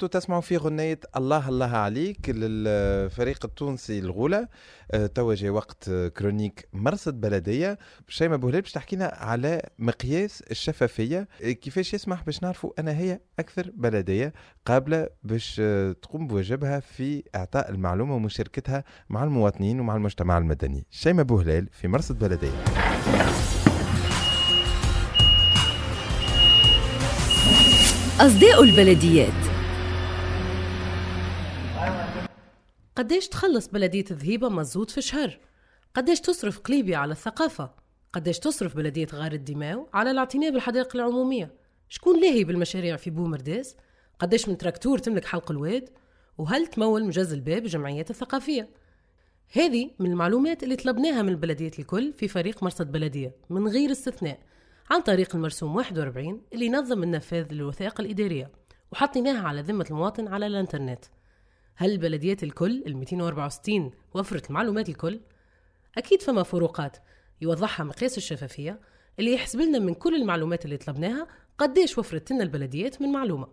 كنتوا تسمعوا في غنية الله الله عليك للفريق التونسي الغولة. آه، توا جاي وقت كرونيك مرصد بلدية. شيماء بوهلال باش تحكينا على مقياس الشفافية. آه، كيفاش يسمح باش نعرفوا أنا هي أكثر بلدية قابلة باش آه، تقوم بواجبها في إعطاء المعلومة ومشاركتها مع المواطنين ومع المجتمع المدني. شيماء بوهلال في مرصد بلدية. أصداء البلديات. قديش تخلص بلدية ذهيبة مزود في شهر؟ قديش تصرف قليبي على الثقافة؟ قديش تصرف بلدية غار الدماو على الاعتناء بالحدائق العمومية؟ شكون لاهي بالمشاريع في بومرداس قديش من تراكتور تملك حلق الواد؟ وهل تمول مجاز الباب الجمعيات الثقافية؟ هذه من المعلومات اللي طلبناها من البلديات الكل في فريق مرصد بلدية من غير استثناء عن طريق المرسوم 41 اللي ينظم النفاذ للوثائق الإدارية وحطيناها على ذمة المواطن على الإنترنت. هل البلديات الكل ال 264 وفرت المعلومات الكل؟ أكيد فما فروقات. يوضحها مقياس الشفافية اللي يحسب لنا من كل المعلومات اللي طلبناها قديش وفرت لنا البلديات من معلومة.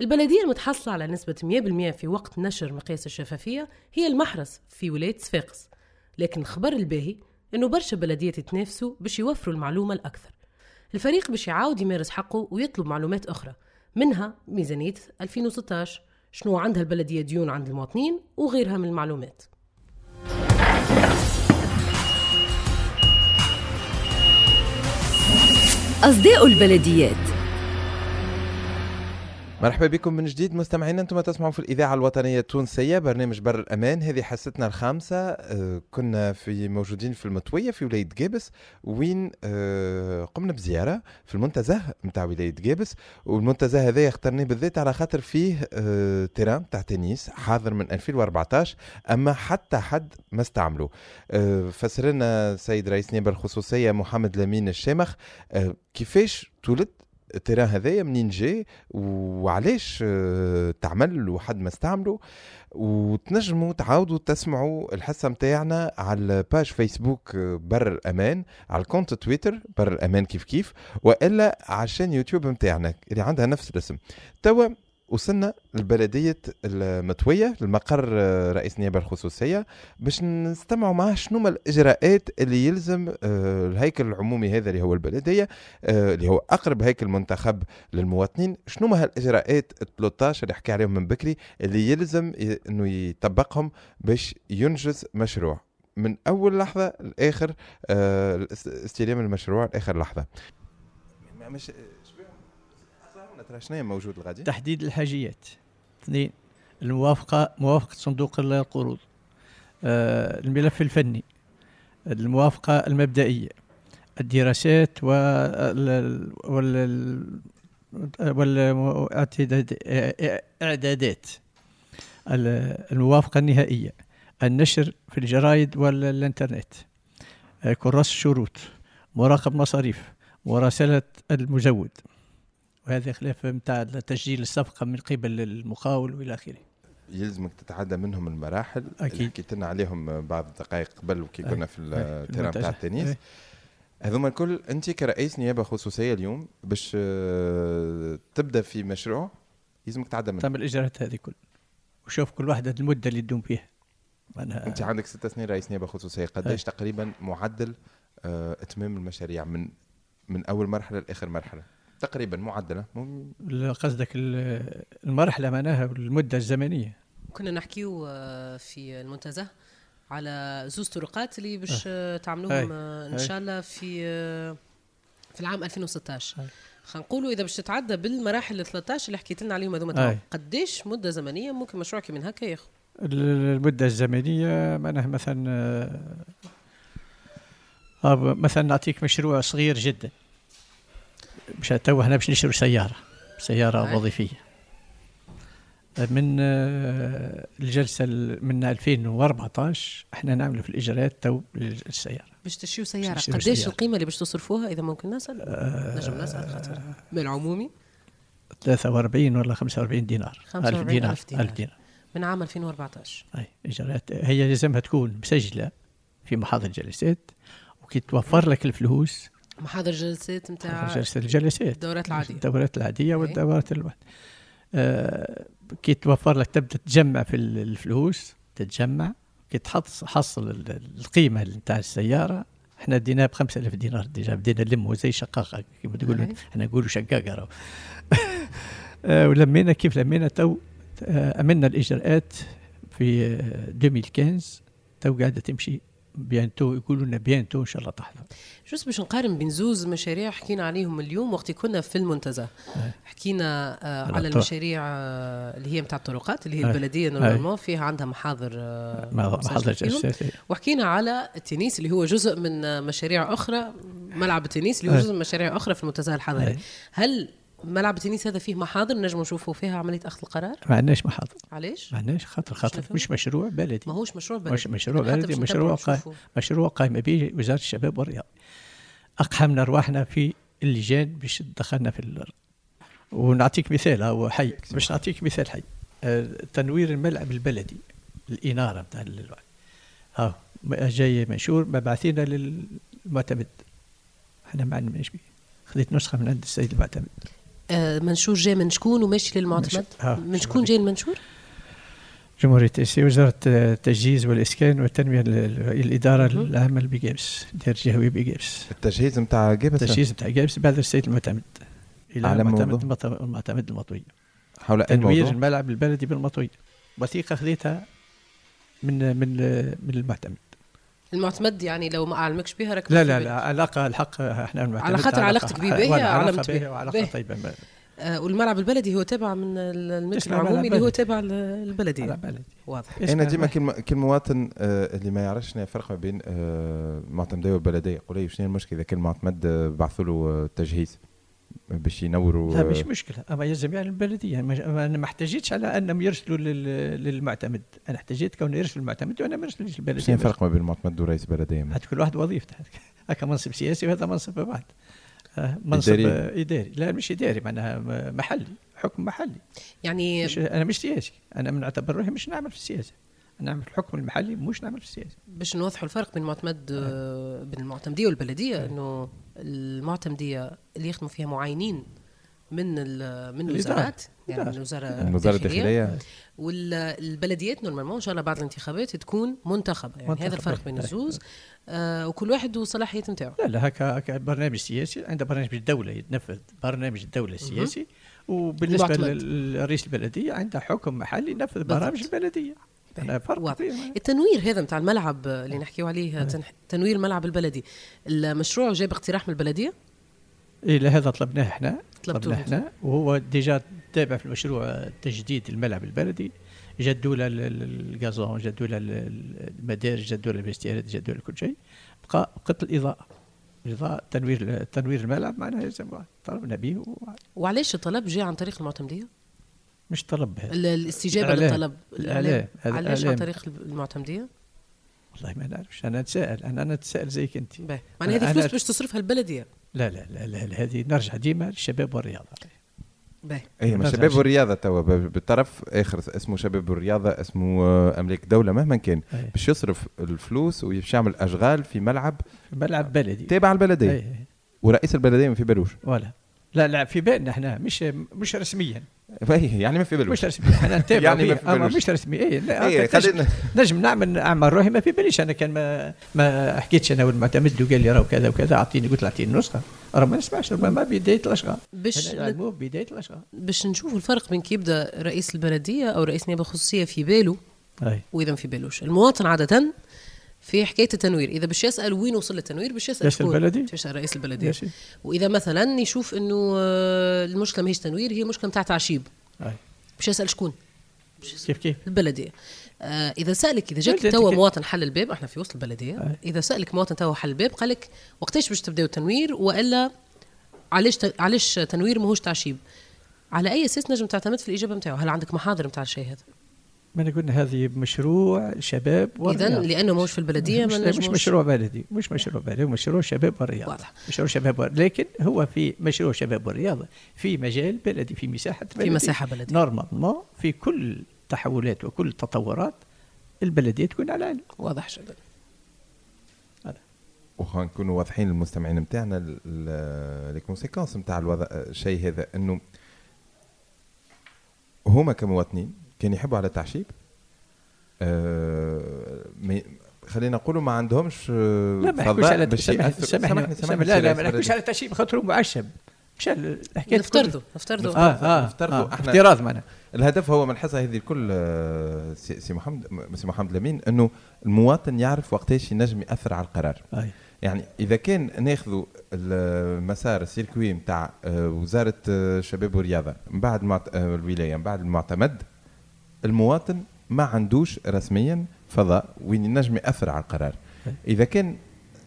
البلدية المتحصلة على نسبة 100% في وقت نشر مقياس الشفافية هي المحرس في ولاية صفاقس. لكن الخبر الباهي إنه برشا بلديات يتنافسوا باش يوفروا المعلومة الأكثر. الفريق باش يعاود يمارس حقه ويطلب معلومات أخرى منها ميزانية 2016 شنو عندها البلدية ديون عند المواطنين وغيرها من المعلومات. أصداء البلديات. مرحبا بكم من جديد مستمعينا أنتم تسمعوا في الإذاعة الوطنية التونسية برنامج بر الأمان. هذه حصتنا الخامسة. آه، كنا في موجودين في المطوية في ولاية جابس وين آه، قمنا بزيارة في المنتزه نتاع ولاية جابس. والمنتزه هذا اخترناه بالذات على خاطر فيه آه، terrain تاع تنس حاضر من 2014 أما حتى حد ما استعمله فسر لنا السيد رئيس نيابة الخصوصية محمد لمين الشامخ كيفاش تولد ال terrain هذايا منين جاي وعلاش آه، تعمل وحد ما استعمله وتنجموا تعاودوا تسمعوا الحصة متاعنا على ال page Facebook آه، بر الامان على الكونت تويتر بر الامان كيف كيف وإلا على يوتيوب متاعنا اللي عندها نفس الاسم. توا وصلنا لبلدية المطوية المقر آه، رئيس النيابة الخصوصية باش نستمعوا معاه شنو هما الإجراءات اللي يلزم آه، الهيكل العمومي هذا اللي هو البلدية آه، اللي هو أقرب هيكل منتخب للمواطنين. شنو هما هالإجراءات ال 13 اللي حكي عليهم من بكري اللي يلزم إنه يطبقهم باش ينجز مشروع. من أول لحظة لآخر استلام المشروع لآخر لحظة. ما- مش ترى شنو موجود الغادي؟ تحديد الحاجيات. اثنين الموافقة موافقة صندوق القروض. آه، الملف الفني الموافقة المبدئية الدراسات وال وال والإعدادات الموافقة النهائية النشر في الجرايد والإنترنت. آه، كراس الشروط مراقب مصاريف مراسلة المزود وهذا خلاف نتاع تسجيل الصفقة من قبل المقاول وإلى آخره يلزمك تتعدى منهم المراحل أكيد. اللي حكيت لنا عليهم بعض الدقائق قبل وكي. كنا في. التيران. تاع التنس. هذوما الكل أنت كرئيس نيابة خصوصية اليوم باش آه، تبدأ في مشروع يلزمك تعدى منه تعمل الإجراءات هذه كل وشوف كل واحدة المدة اللي تدوم فيها معناها أنت عندك ست سنين رئيس نيابة خصوصية قديش تقريبا معدل آه، إتمام المشاريع من من أول مرحلة لآخر مرحلة تقريبا معدلة. قصدك ال- المرحلة معناها المدة الزمنية. كنا نحكيو آه، في المنتزه على زوز طرقات اللي باش آه، تعملوهم أي. آه، إن. شاء الله في آه، في العام 2016 أي. خلينا نقولوا إذا باش تتعدى بالمراحل ال 13 اللي حكيت لنا عليهم هذوما. قديش مدة زمنية؟ ممكن مشروع كي من هكا ياخذ. ال- المدة الزمنية معناها مثلا آه، آه، مثلا نعطيك مشروع صغير جدا. مش تو إحنا باش نشتروا سيارة سيارة أي. وظيفية. من آه، الجلسة ال- من 2014 إحنا نعمل في الإجراءات تو للسيارة. باش تشيو سيارة. سيارة. القيمة اللي باش تصرفوها إذا ممكن نسأل؟ نجم نسأل خاطر. من العمومي 43 ولا 45 دينار. 45 دينار ألف دينار. 1000 دينار. من عام 2014 أي إجراءات هي لازمها تكون مسجلة في محاضر الجلسات وكي توفر لك الفلوس محاضر جلسات نتاع الجلسات. الدورات العادية. الدورات العادية أي. والدورات الواحد آه كي توفر لك تبدأ تجمع في ال- الفلوس تتجمع كي تحصل حصل ال- القيمة نتاع السيارة. إحنا ديناها ب 5000 دينار déjà بدينا نلموا زي شقاقة كيما تقولوا. أي. إحنا نقولوا شقاقة راهو. آه، ولمينا كيف لمينا تو آه، عملنا الإجراءات في آه، 2015 تو قاعدة تمشي bientôt يقولوا لنا bientôt إن شاء الله تحضر juste باش نقارن بين زوز مشاريع حكينا عليهم اليوم وقت كنا في المنتزه حكينا آه على. المشاريع آه اللي هي نتاع الطرقات اللي هي. البلدية normalement فيها عندها محاضر آه. جلسات وحكينا على التنس اللي هو جزء من آه، مشاريع أخرى ملعب التنس اللي هو. جزء من مشاريع أخرى في المنتزه الحضري. هل ملعب التنس هذا فيه محاضر نجم نشوفوا فيها عملية أخذ القرار؟ ما عندناش محاضر. علاش ما عندناش خاطر خاطر. مش مشروع بلدي. ماهوش مشروع بلدي. مش مشروع بلدي مشروع قائم. مشروع قائمة به وزارة الشباب والرياضة. أقحمنا أرواحنا في اللجان باش تدخلنا في ال... ونعطيك مثال هو حي. باش نعطيك مثال حي. آه، تنوير الملعب البلدي الإنارة نتاع ها جاي منشور مبعثينا للمعتمد. إحنا ما عندناش به خذيت نسخة من عند السيد المعتمد. منشور جاي من شكون وماشي للمعتمد. آه، من شكون جاي المنشور جمهورية السي وزارة التجهيز والإسكان والتنمية ال- ال- الإدارة العامة بجيبس دير جهوي بجيبس التجهيز نتاع جيبس التجهيز نتاع جيبس بعد السيد المعتمد. إلى على المعتمد المعتمد المطوي. حول تنوير الملعب البلدي بالمطوي. وثيقة خذيتها من من من المعتمد. المعتمد يعني لو ما أعلمكش بها راك لا لا. لا علاقه الحق إحنا المعتمد على خاطر علاقة- علاقتك بيه باهية، ولا علاقه علمت بيه. وعلاقه. طيبه ما- آه والملعب البلدي هو تابع من ال- الملك اسمه ملعب العمومي اللي هو. تابع ل- على البلديه بالي واضح أنا ديما ما- كل كل مواطن آه، اللي ما يعرفش شنو الفرق ما بين آه، المعتمديه والبلديه يقول لي شنو المشكلة إذا كان المعتمد آه، بعثوا له آه، تجهيز باش ينوروا لا مش مشكلة. أما يلزم يعني البلدية يعني أنا ما احتاجيتش على انهم يرسلوا لل- للمعتمد. أنا احتاجيت كون يرسلوا المعتمد وأنا ما ارسلش البلدية. شنو الفرق ما بين المعتمد ورئيس البلديه هاد كل واحد وظيفته. هكا منصب سياسي وهذا منصب واحد آه، منصب إداري. إداري. إداري لا مش إداري معناها محلي حكم محلي. يعني مش أنا مش سياسي. أنا من أعتبر روحي مش نعمل في السياسة. أنا نعمل في الحكم المحلي مش نعمل في السياسة. باش نوضحوا الفرق بين المعتمد آه، بين المعتمدية والبلدية إنه المعتمدية اللي يخدموا فيها معينين من ال- من. الوزارات يعني من. الوزارة من وزاره الداخلية. والبلديات نورمالمون إن شاء الله بعد الانتخابات تكون منتخبة. يعني منتخبة. هذا الفرق بين. الزوز آه وكل واحد والصلاحيات نتاعو. لا لا هكا هكا برنامج سياسي عند برنامج الدولة يتنفذ برنامج الدولة السياسي. وبالنسبة المعتمد. لرئيس البلدية عنده حكم محلي ينفذ برامج البلدية. أنا فرق واضح. كبير. التنوير هذا نتاع الملعب اللي نحكيو عليه تنح- تنوير الملعب البلدي. المشروع جاب اقتراح من البلدية؟ إيه لا هذا طلبناه إحنا. طلبناه إحنا. وهو ديجا تابع في المشروع تجديد الملعب البلدي. جدوا له ال- ال- الغازون جدوا له ال- ال- المدارج جدوا له جدوا له كل شيء. بقى بقت الإضاءة. الاضاءه تنوير تنوير الملعب معناها طلبنا به وعلاش الطلب جاء عن طريق المعتمدية؟ مش طلب الاستجابة الإعلام. للطلب. الإعلام. هذا علاش عن. طريق المعتمدية؟ والله ما نعرفش. أنا نتساءل أنا أنا نتساءل زيك أنت. باهي. معناها هذه فلوس باش تصرفها البلدية. لا لا لا, لا, لا هذه نرجع ديما للشباب والرياضة. باهي. أي شباب. والرياضة توا. بالطرف آخر اسمه شباب والرياضة اسمه آه، املاك دولة مهما كان. باش يصرف الفلوس وباش يعمل أشغال في ملعب. ملعب بلدي. تابع البلدية. أي. ورئيس البلدية ما في بالوش. ولا. لا لا في بالنا إحنا. مش مش رسميا. يعني ما في بالوش مش رسمي. إحنا نتابع يعني ما في بالوش. مش رسمي. اي لا هكا خلينا نجم, نعمل اعمل روحي ما في باليش أنا كان ما ما حكيتش أنا والمعتمد وقال لي راه كذا وكذا أعطيني قلت له أعطيني نسخه راه ما نسمعش ربما بداية الأشغال. باش بداية الأشغال. باش نشوفوا الفرق بين كي يبدأ رئيس البلدية أو رئيس نيابة خصوصية في باله وإذا ما في بالوش المواطن عادة في حكاية التنوير. إذا باش يسأل وين وصل التنوير باش يسأل شكون؟ البلدي؟ يسأل رئيس البلديه ماشي. وإذا مثلا يشوف إنه آه، المشكلة ماهيش تنوير هي مشكلة نتاع تعشيب. باش يسأل شكون؟ كيف كيف؟ البلدية. آه إذا سألك إذا جاك توا مواطن حل الباب إحنا في وسط البلدية. أي. إذا سألك مواطن توا حل الباب قال لك وقتاش باش تبداو التنوير وإلا علاش ت- علاش تنوير ماهوش تعشيب؟ على أي أساس نجم تعتمد في الإجابة نتاعو هل عندك محاضر نتاع الشيء هذا؟ ما أنا قلنا هذه مشروع شباب اذا والرياضة. لأنه ماهوش في البلدية مش, مش مشروع بلدي مش مشروع بلدي هو مشروع شباب والرياضه واضح. مشروع شباب والرياضة. لكن هو في مشروع شباب والرياضه في مجال بلدي في مساحة بلدي في مساحة بلدية normalement في كل التحولات وكل التطورات البلدية تكون على علم واضح جدا وخا نكونوا واضحين للمستمعين نتاعنا les conséquences نتاع الوضع الشيء هذا إنه هما كمواطنين كان يحبوا على التعشيب. آه مي- خلينا نقولوا ما عندهمش آه، لا ما يحكوش فضاء على سامحني سامحني سامحني لا لا ما نحكوش على التعشيب خاطر معشب مش الحكاية نفترضوا نفترضوا. آه آه نفترضوا. آه إحنا- افتراض معناها. الهدف هو من الحصه هذه الكل آه، سي محمد سي محمد لمين إنه المواطن يعرف وقتاش ينجم يأثر على القرار. أي. يعني إذا كان ناخذوا المسار ال circuit نتاع وزارة الشباب والرياضة من بعد الولاية من بعد المعتمد المواطن ما عندوش رسميا فضاء وين ينجم يأثر على القرار. إذا كان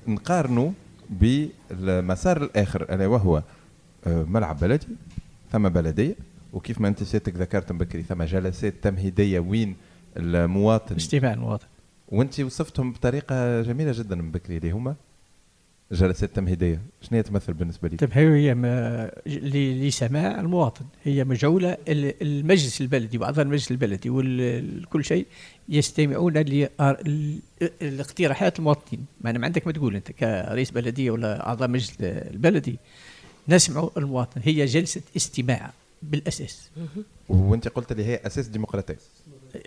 نقارنوا بالمسار الآخر ألا وهو آه، ملعب بلدي ثم بلدية وكيف ما أنت سيادتك ذكرت بكري ثم جلسات تمهيدية وين المواطن استماع المواطن. وأنت وصفتهم بطريقة جميلة جدا من بكري اللي هما جلسات تمهيديه شنو هي تمثل بالنسبة لي؟ طيب هي ما- ل- لسماع المواطن. هي مجعولة ال- المجلس البلدي وأعضاء المجلس البلدي وكل شيء يستمعون لاقتراحات المواطنين. معنى ما عندك ما تقول أنت كرئيس بلدية ولا أعضاء مجلس البلدي. نسمع المواطن. هي جلسة استماع بالأساس. وأنت قلت لي هي أساس ديمقراطي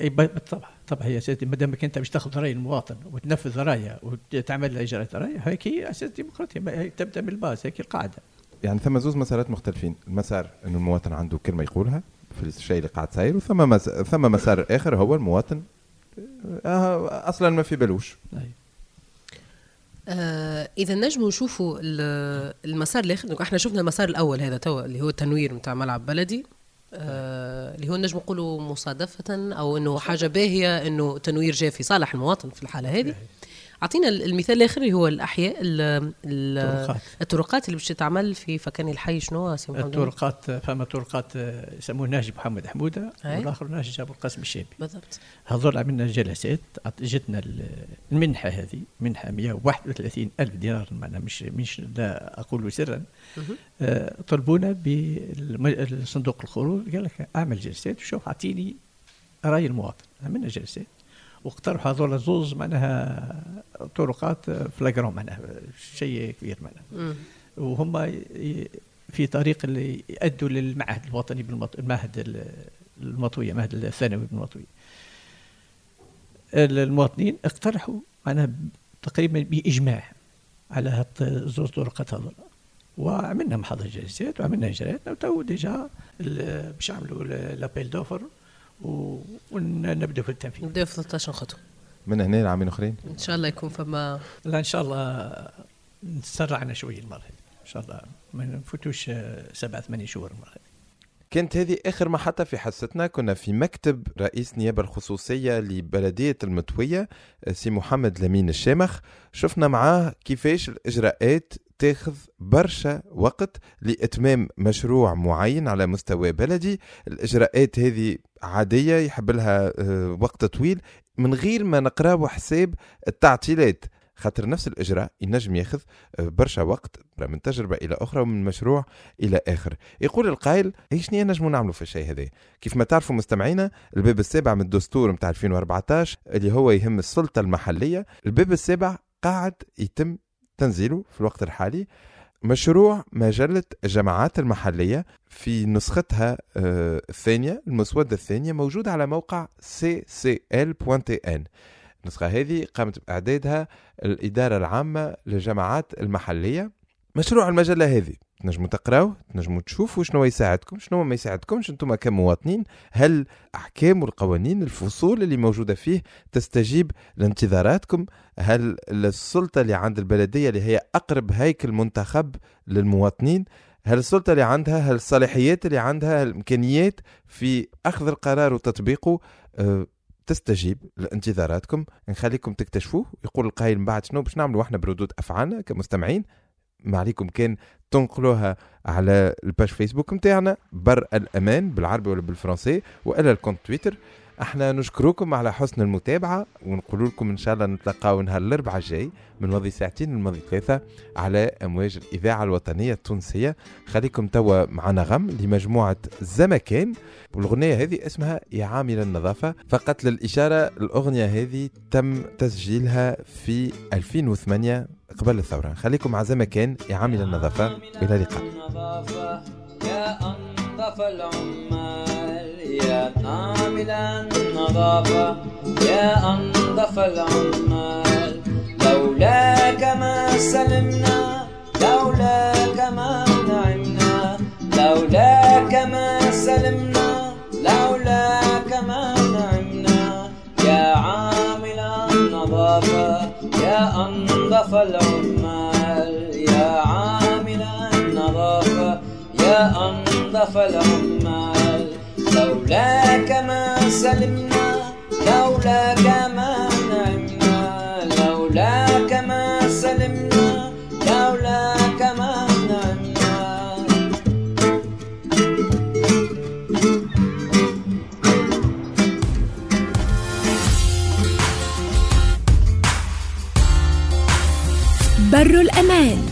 أي ب- بالطبع طبعا هي أساس ما دامك أنت باش تاخذ رأي المواطن وتنفذ رأيه وتعمل إجراءات رايه هيك هي أساس ديمقراطيه ما- هي تبدأ من الباز هيك القاعدة. يعني ثم زوز مسارات مختلفين المسار إنه المواطن عنده كلمة يقولها في الشيء اللي قاعد صاير وثم مس... ثم مسار آخر هو المواطن. آه أصلا ما في بالوش أي. آه إذا نجموا نشوفوا ال- المسار الآخر إحنا شفنا المسار الأول هذا توا اللي هو التنوير نتاع ملعب بلدي. اللي هو نجم نقولوا مصادفة أو أنه حاجة باهية أنه تنوير جاء في صالح المواطن في الحالة هذه. أعطينا المثال الآخر اللي هو الأحياء ال- ال- الطرقات. الطرقات اللي باش تتعمل في فكان الحي شنو؟ سي محمد؟ الطرقات فما طرقات آه، يسموه ناجي محمد حمودة. والآخر ناجي أبو القاسم الشابي بالضبط. هذول عملنا جلسات جتنا ال- المنحة هذه منحة 131 ألف دينار معنا مش مش لا أقول سرا. آه، طلبونا بصندوق الخروج قال لك أعمل جلسات وشوف أعطيني رأي المواطن. عملنا جلسات. واقترحوا هذول زوز معناها طرقات فلاجرون معناها شيء كبير معناها. وهم في طريق اللي يأدوا للمعهد الوطني بالمط... المعهد ال- المطوية المعهد الثانوي بالمطوية. ال- المواطنين اقترحوا معناها تقريبا بإجماع على زوز طرقات هذول. وعملنا محاضرة جلسات وعملنا إجراءاتنا وتو déjà باش نعملوا ال- l'appel d'offres و- ونبدأ في التنفيذ. نبداو في 13 خطوة. من هنا لعامين اخرين إن شاء الله يكون فما لا إن شاء الله نسرعنا شوية المرة هذه. إن شاء الله ما نفوتوش آه، سبعة ثمانية شهور المرة هذه. كانت هذه آخر محطة في حصتنا. كنا في مكتب رئيس النيابه الخصوصية لبلدية المطويه سي محمد لمين الشامخ. شفنا معاه كيفاش الإجراءات تاخذ برشا وقت لإتمام مشروع معين على مستوى بلدي. الإجراءات هذه عادية يحب لها آه، وقت طويل. من غير ما نقراو حساب التعطيلات خاطر نفس الإجراء ينجم ياخذ آه، برشا وقت من تجربة إلى أخرى ومن مشروع إلى آخر. يقول القائل إيش نجموا نعملوا في الشيء هذا؟ كيف ما تعرفوا مستمعينا الباب السابع من الدستور نتاع 2014 اللي هو يهم السلطة المحلية. الباب السابع قاعد يتم تنزيله في الوقت الحالي مشروع مجلة الجماعات المحلية في نسختها آه، الثانية المسودة الثانية موجودة على موقع ccl.tn النسخة هذه قامت بإعدادها الإدارة العامة للجماعات المحلية. مشروع المجلة هذه. تنجموا تقراوه تنجموا تشوفوا شنو يساعدكم شنو ما يساعدكمش أنتم كمواطنين هل احكام والقوانين الفصول اللي موجودة فيه تستجيب لانتظاراتكم؟ هل السلطة اللي عند البلدية اللي هي أقرب هيكل منتخب للمواطنين؟ هل السلطة اللي عندها هل الصلاحيات اللي عندها هل الإمكانيات في أخذ القرار وتطبيقه أه تستجيب لانتظاراتكم؟ نخليكم تكتشفوه يقول القائل من بعد شنو باش نعملوا إحنا بردود أفعالنا كمستمعين. ما عليكم كان تنقلوها على ال page فيسبوك نتاعنا بر الأمان بالعربي ولا بالفرنسي وإلا ال compte تويتر. إحنا نشكركم على حسن المتابعة ونقول لكم إن شاء الله نتلقاو نهار الأربعاء الجاي من ماضي ساعتين لماضي ثلاثة على أمواج الإذاعة الوطنية التونسية. خليكم توا معنا غم لمجموعة زمكان. والأغنية هذه اسمها يا عامل النظافة. فقط للإشارة الأغنية هذه تم تسجيلها في 2008 قبل الثورة. خليكم مع زمكان يا عامل النظافة. وإلى اللقاء. أنظف العمال. يا عامل النظافة يا أنظف العمال. لولاك ما سلمنا لولاك ما نعمنا. لولاك ما سلمنا لولاك ما نعمنا. يا عامل النظافة يا أنظف العمال. يا عامل النظافة يا أنظف العمال لولاك ما سلمنا لولاك ما نعمنا. لولاك ما سلمنا لولاك ما نعمنا. بر الأمان.